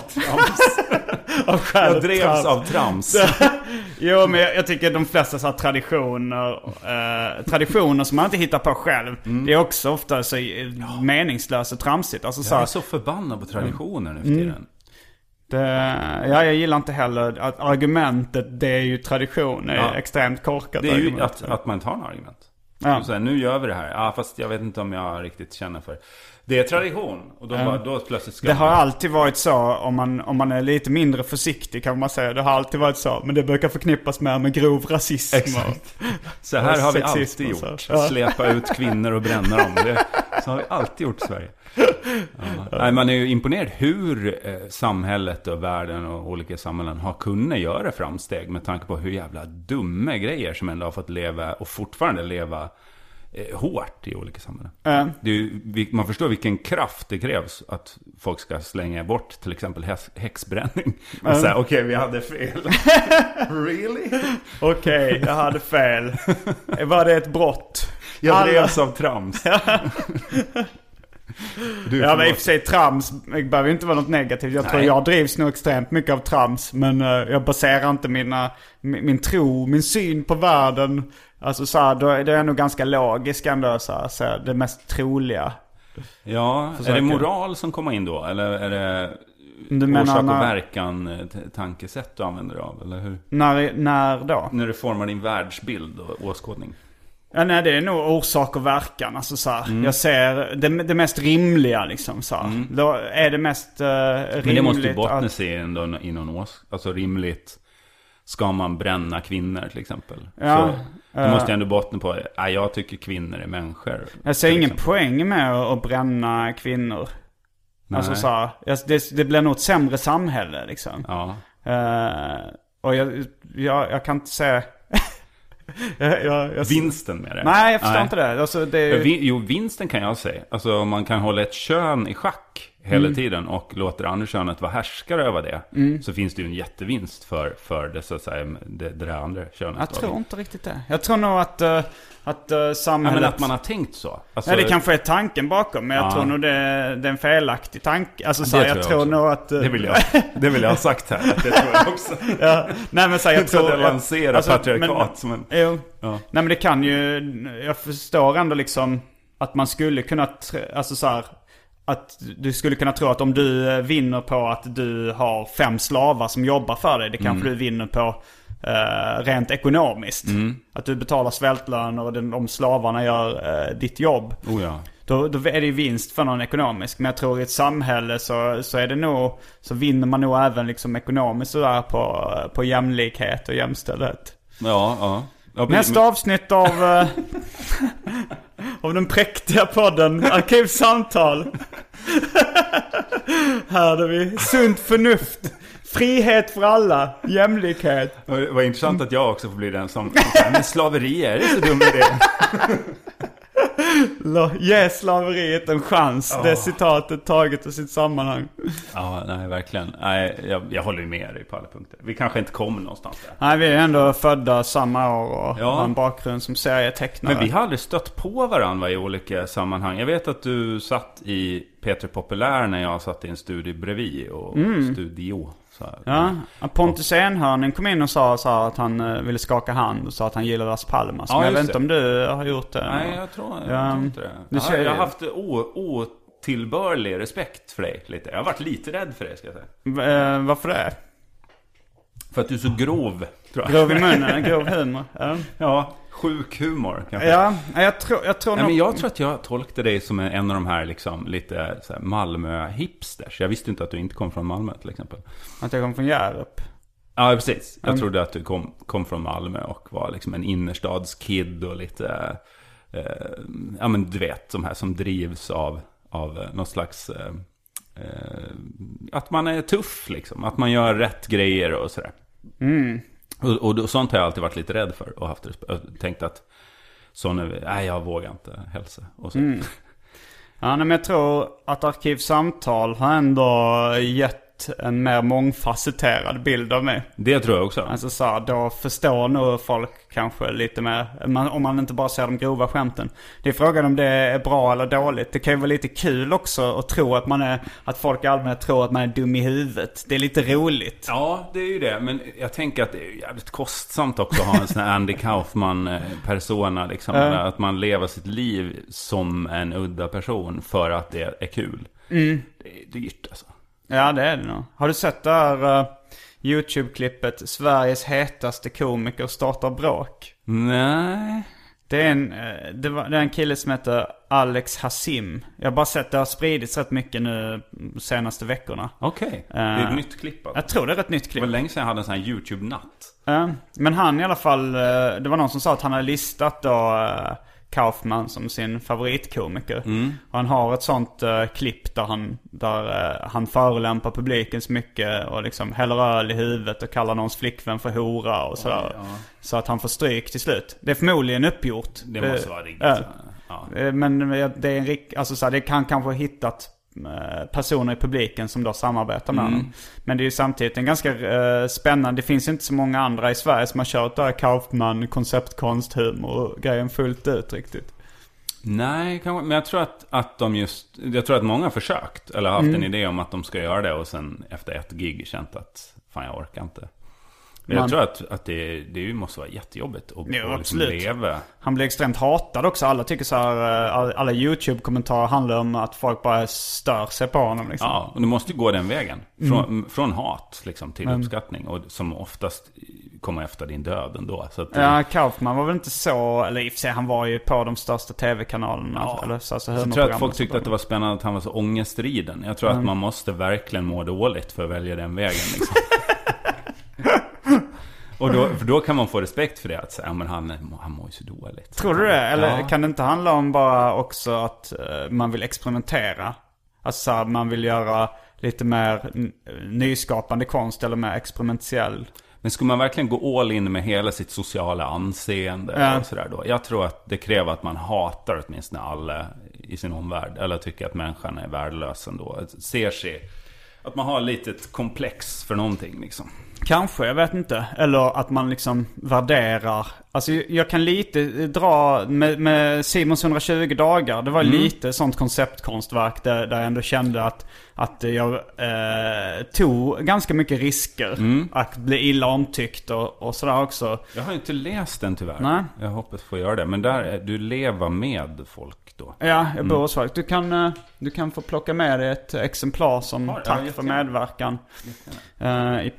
av skälet Jag drevs trams. av trams. *laughs* Jo, men jag, jag tycker de flesta så traditioner, eh, traditioner som man inte hittar på själv, Mm. det är också ofta så eh, meningslöst och tramsigt. Alltså, så Jag här, är så förbannad på traditioner nu för Mm. tiden. det, ja, jag gillar inte heller att argumentet det är ju tradition, är Ja. extremt korkat Det är ju argument. att, att man inte har några argument. Ja. Så här, nu gör vi det här. Ja, fast jag vet inte om jag riktigt känner för det. Det är tradition. Och då, bara, då plötsligt ska Det har man... alltid varit så om man, om man är lite mindre försiktig kan man säga. Det har alltid varit så. Men det brukar förknippas mer med grov rasism. Exakt. Så här har vi alltid gjort. Ja. Släpa ut kvinnor och bränna dem. Det, så har vi alltid gjort i Sverige. Ja. Nej, man är ju imponerad hur eh, samhället och världen och olika samhällen har kunnat göra framsteg med tanke på hur jävla dumma grejer som ändå har fått leva och fortfarande leva eh, hårt i olika samhällen. Är ju, man förstår vilken kraft det krävs att folk ska slänga bort till exempel häx, häxbränning. Och säga okej vi hade fel. *laughs* really? Okej, jag hade fel. *laughs* Var det ett brott? Jag Alla- drevs av trams. *laughs* du, Ja men i och för sig trams det behöver ju inte vara något negativt. Jag tror Nej. jag drivs nog extremt mycket av trams. Men eh, jag baserar inte mina, min, min tro, min syn på världen. Alltså så här, då är det nog ganga logisk ändå så här, så här, det mest troliga. Ja, är Försöker. det moral som kommer in då? Eller är det Du menar orsak och när- verkan eh, tankesätt du använder dig av? Eller hur? När, när då? När du formar din världsbild och åskådning? Ja, nej, det är nog orsak och verkan. Alltså så här, Mm. Jag ser det, det mest rimliga liksom så här. Då är det mest uh, rimligt Men det måste ju bottna att... sig ändå i någon ås... Alltså rimligt. Ska man bränna kvinnor till exempel? Ja, så, det måste ju ändå bottna på, nej jag tycker kvinnor är människor. Jag ser ingen exempel. poäng med att, att bränna kvinnor. Alltså Nej. så här, jag- det, det blir nog ett sämre samhälle liksom. Ja. Eh, och jag, jag, jag kan inte säga... *laughs* jag, jag, jag, Vinsten med det? Nej, jag förstår inte det. Alltså, det är, Jo, vinsten kan jag säga. Alltså om man kan hålla ett kön i schack hela Mm. tiden och låter andra könet vara härskare över det. Så finns det ju en jättevinst för, för det, så att säga, det, det där andra könet. jag tror inte riktigt det. Jag tror nog att, uh, att uh, Ja, samhället... men att man har tänkt så. Alltså, Nej, det kanske är tanken bakom, men jag Ja. tror nog det, det är en felaktig tanke. Alltså, så här, jag tror tror jag också. nog att... eh, det, vill jag, det vill jag ha sagt här. *laughs* Det tror jag också. ja, nej men så här, jag Jag tror att lansera alltså, patriarkat men- som en... Jo. Ja. Nej men det kan ju, jag förstår ändå liksom att man skulle kunna, alltså så här, att du skulle kunna tro att om du eh, vinner på att du har fem slavar som jobbar för dig, det kanske Mm. du vinner på eh, rent ekonomiskt. Att du betalar svältlöner och den, de slavarna gör eh, ditt jobb. Oh ja. Då, då är det ju vinst för någon ekonomisk. Men jag tror i ett samhälle så, så är det nog, så vinner man nog även liksom ekonomiskt sådär på, på jämlikhet och jämställdhet. Ja, ja. Ja, Nästa avsnitt av, eh, *laughs* av den präktiga podden Arkivsamtal. *laughs* Här hade vi sunt förnuft, frihet för alla, jämlikhet. *laughs* Det var intressant att jag också får bli den som, men slaveri, är det så dum idé? *laughs* Ge slaveriet en chans. Det citatet taget ur sitt sammanhang. Ja, nej verkligen. Nej, jag, jag håller med dig på alla punkter. Vi kanske inte kommer någonstans där. Nej, vi är ändå födda samma år och Ja. har en bakgrund som serietecknare. Men vi har aldrig stött på varandra i olika sammanhang. Jag vet att du satt i Peter Populär när jag satt i en studio bredvid. Och studio. Ja, Pontus Enhörning kom in och sa, sa att han eh, ville skaka hand och sa att han gillar Las Palmas. Ja, Men jag vet just inte det. om du har gjort det. Nej, jag tror, jag Ja, tror inte det. Jag har, jag har haft otillbörlig respekt för dig lite. Jag har varit lite rädd för dig ska jag säga. Eh, varför det? För att du är så grov, tror jag. Grov i munnen, *laughs* grov humor. Ja, Ja, sjuk humor kanske. ja jag tror, jag tror Nej, nog... men jag tror att jag tolkade dig som en av de här liksom, lite så här Malmö-hipsters. Jag visste inte att du inte kom från Malmö till exempel. Att jag kom från Hjärup. Ja, precis. Jag Mm. trodde att du kom, kom från Malmö och var liksom en innerstadskid och lite... Eh, ja, men du vet, de här som drivs av, av eh, någon slags... Eh, eh, att man är tuff liksom. Att man gör rätt grejer och sådär. Mm. Och, och, sånt har jag alltid varit lite rädd för och haft tänkt att... Sån är, nej, jag vågar inte hälsa. Och så. Mm. Ja, men jag tror att Arkivsamtal har ändå gett en mer mångfacetterad bild av mig. Det tror jag också. Alltså så här, då förstår nog folk kanske lite mer, man, om man inte bara ser de grova skämten. Det är frågan om det är bra eller dåligt. Det kan ju vara lite kul också att tro att man är, att folk i allmänhet tror att man är dum i huvudet. Det är lite roligt. Ja, det är ju det. Men jag tänker att det är jävligt kostsamt också att ha en sån här Andy Kaufman-persona. Liksom. Ja. Att man lever sitt liv som en udda person för att det är kul. Mm. Det är dyrt alltså. Ja, det är det nog. Har du sett det här eh, YouTube-klippet Sveriges hetaste komiker startar bråk? Nej. Det är en, eh, det, var, det är en kille som heter Alex Hassim. Jag har bara sett det har spridits rätt mycket nu de senaste veckorna. Okej. Det är ett nytt klipp alltså. Jag tror det är ett nytt Det klipp. var länge sedan jag hade en sån här YouTube-natt. Ja, men han i alla fall, eh, det var någon som sa att han hade listat då eh, Kaufman som sin favoritkomiker. Och han har ett sånt uh, klipp där han, där eh, han förolämpar publiken så mycket och liksom häller öl i huvudet och kallar någons flickvän för hora och sådär. Så att han får stryk till slut. Det är förmodligen uppgjort. Det måste vara riktigt. ja. Ja. Eh, Men det är en rik, alltså så här, det kan kanske ha hittat eh, personer i publiken som då samarbetar med honom. Men det är ju samtidigt en ganska eh, spännande, det finns inte så många andra i Sverige som har kört där Kaufman, konceptkonst, humor grejen fullt ut riktigt. Nej, men jag tror att, att de just... Jag tror att många har försökt. Eller haft Mm. en idé om att de ska göra det. Och sen efter ett gig känt att fan jag orkar inte. Men Man- jag tror att, att det, det måste vara jättejobbigt att Jo, liksom leva. Han blir extremt hatad också. Alla tycker så här, eh, all- alla YouTube-kommentarer handlar om att folk bara stör sig på honom liksom. Ja, och det måste gå den vägen. Från, Mm. från hat liksom, till uppskattning. Och som oftast kommer efter din död ändå. Så att, Ja, Kaufman var väl inte så, eller i och för sig han var ju på de största tv-kanalerna. Ja. Eller så, alltså, Så jag tror att folk tyckte att det var spännande att han var så ångestriden. Jag tror att man måste verkligen må dåligt för att välja den vägen. Liksom. *laughs* Och då, för då kan man få respekt för det. Att säga, ja, men han, han mår ju så dåligt. Tror du det? Eller Ja. kan det inte handla om bara också att eh, man vill experimentera? Alltså man vill göra lite mer n- nyskapande konst eller mer experimentell. Men skulle man verkligen gå all in med hela sitt sociala anseende Ja. och sådär då? Jag tror att det kräver att man hatar åtminstone alla i sin omvärld. Eller tycker att människan är värdelös ändå. Ser sig... Att man har ett litet komplex för någonting liksom. Kanske, jag vet inte. Eller att man liksom värderar. Alltså jag kan lite dra med, med Simons 120 dagar. Det var lite sånt konceptkonstverk där, där jag ändå kände att, att jag eh, tog ganska mycket risker. Att bli illa omtyckt och, och sådär också. Jag har inte läst den tyvärr. Nej. Jag hoppas få göra det. Men där, är- du lever med folk då. Ja, jag bor hos folk. Du kan, eh, du kan få plocka med dig ett exemplar som ja, tack för medverkan eh, i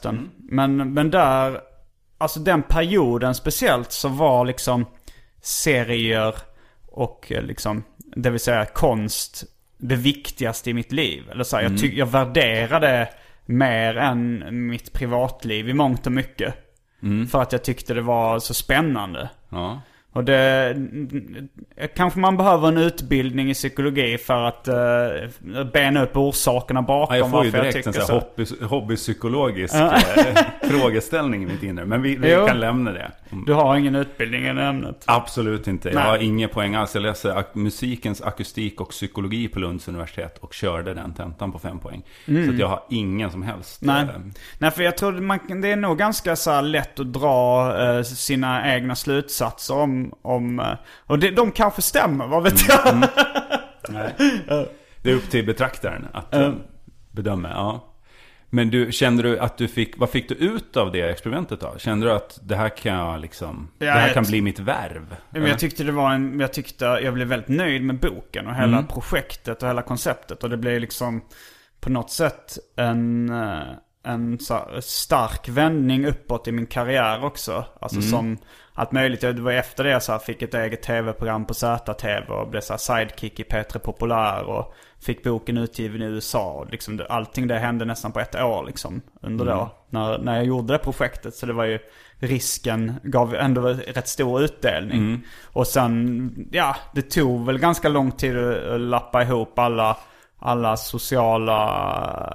podcasten. Men, men där, alltså den perioden speciellt så var liksom serier och eh, liksom, det vill säga konst, det viktigaste i mitt liv. Eller så här, jag, ty- jag värderade mer än mitt privatliv i mångt och mycket. För att jag tyckte det var så spännande. Ja. Och det, kanske man behöver en utbildning i psykologi för att uh, bena upp orsakerna bakom Ja, jag får ju varför jag direkt en så. sån här hobby, hobbypsykologisk eh, *laughs* frågeställning i mitt inre. Men vi, vi kan lämna det. Mm. Du har ingen utbildning i det ämnet? Absolut inte. Jag Nej. har inga poäng alls. Jag läser ak- musikens akustik och psykologi på Lunds universitet och körde den tentan på fem poäng. Så att jag har ingen som helst. Nej. eh, Nej, för jag tror man, det är nog ganska så lätt att dra eh, sina egna slutsatser om... om eh, och det, de kanske stämmer, vad vet jag? *laughs* Nej. Det är upp till betraktaren att eh, bedöma. Ja. Men du, kände du att du fick, vad fick du ut av det experimentet då? Kände du att det här kan jag liksom, Ja, det här kan bli mitt värv? Men jag tyckte det var en, jag tyckte, jag blev väldigt nöjd med boken och hela projektet och hela konceptet. Och det blev liksom på något sätt en, eh, en stark vändning uppåt i min karriär också. Alltså som allt möjligt. Det var efter det jag så fick ett eget tv-program på ZTV och blev så sidekick i P3 Populär och fick boken utgiven i USA. Och liksom allting det hände nästan på ett år liksom under då. När, när jag gjorde det projektet. Så det var ju risken gav ändå rätt stor utdelning. Och sen, ja, det tog väl ganska lång tid att lappa ihop alla, alla sociala,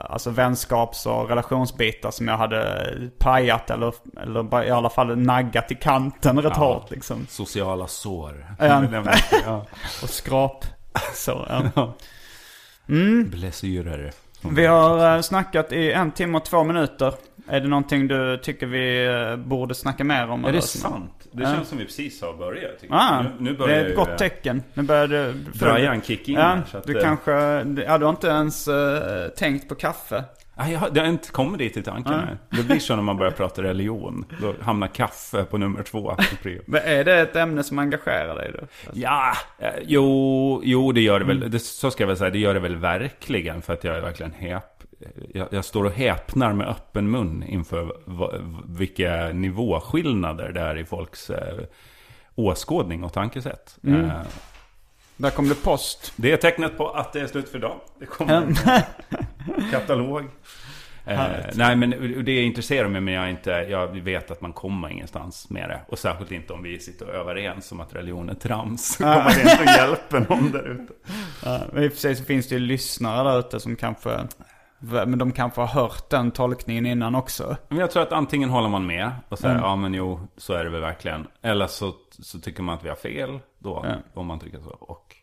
alltså vänskaps och relationsbitar som jag hade pajat eller, eller i alla fall naggat i kanten rätt hårt liksom. Sociala sår. Ja. *laughs* ja. *laughs* Och skrap. Så, ja. *laughs* Blessyrer. Vi har eh, snackat i en timme och två minuter. Är det någonting du tycker vi eh, borde snacka mer om? Är det sant? Det känns som vi precis har börjat. Ah, jag. nu, nu det börjar är ett gott eh, tecken. Nu börjar du... Brajan kick in Ja, här, så att, du eh, kanske... Ja, du har inte ens eh, tänkt på kaffe. Nej, jag har, det har inte kommit dit i tanken. än. Det blir så när man börjar prata religion. Då hamnar kaffe på nummer två. Men är det ett ämne som engagerar dig då? Ja, eh, jo, jo det gör det väl. Det, så ska jag väl säga, det gör det väl verkligen. För att jag är verkligen häp... Jag, jag står och häpnar med öppen mun inför va, vilka nivåskillnader det är i folks eh, åskådning och tankesätt. Eh, Där kom det post. det är tecknet på att det är slut för idag. Det kommer en katalog. Eh, nej men det intresserar mig men jag, inte, jag vet att man kommer ingenstans med det. Och särskilt inte om vi sitter och överens om att religion är trams. Så kommer det inte hjälpa någon där ute. Ja, men i och för sig så finns det ju lyssnare där ute som kanske... Men de kanske har hört den tolkningen innan också. Men jag tror att antingen håller man med och säger Mm. ja men jo så är det väl verkligen. Eller så, så tycker man att vi har fel då. Ja. Om man tycker så. Och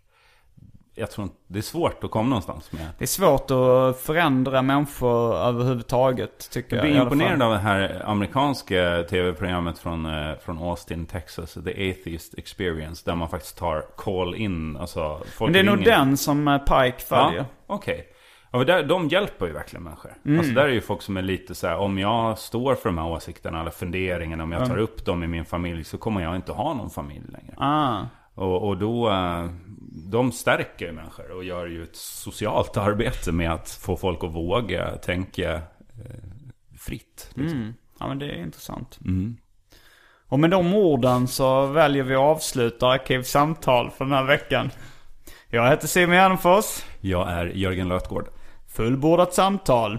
jag tror inte, det är svårt att komma någonstans med. Det är svårt att förändra människor överhuvudtaget tycker Jag jag. blir imponerad av det här amerikanska tv-programmet från, eh, från Austin, Texas. The Atheist Experience. Där man faktiskt tar call-in. Alltså, folk Men det är nog ringer. den som eh, Pike följer. Ja, okej. Ja, där, de hjälper ju verkligen människor. Mm. Alltså där är ju folk som är lite så här, om jag står för de här åsikterna eller funderingarna, om jag tar upp dem i min familj så kommer jag inte ha någon familj längre. Ah. Och, och då, eh, de stärker ju människor och gör ju ett socialt *laughs* arbete med att få folk att våga tänka eh, fritt. Liksom. Ja men det är intressant. Och med de orden så väljer vi att avsluta Arkivsamtal för den här veckan. Jag heter Simon Gärdenfors. Jag är Jörgen Lötgård. Fullbordat samtal.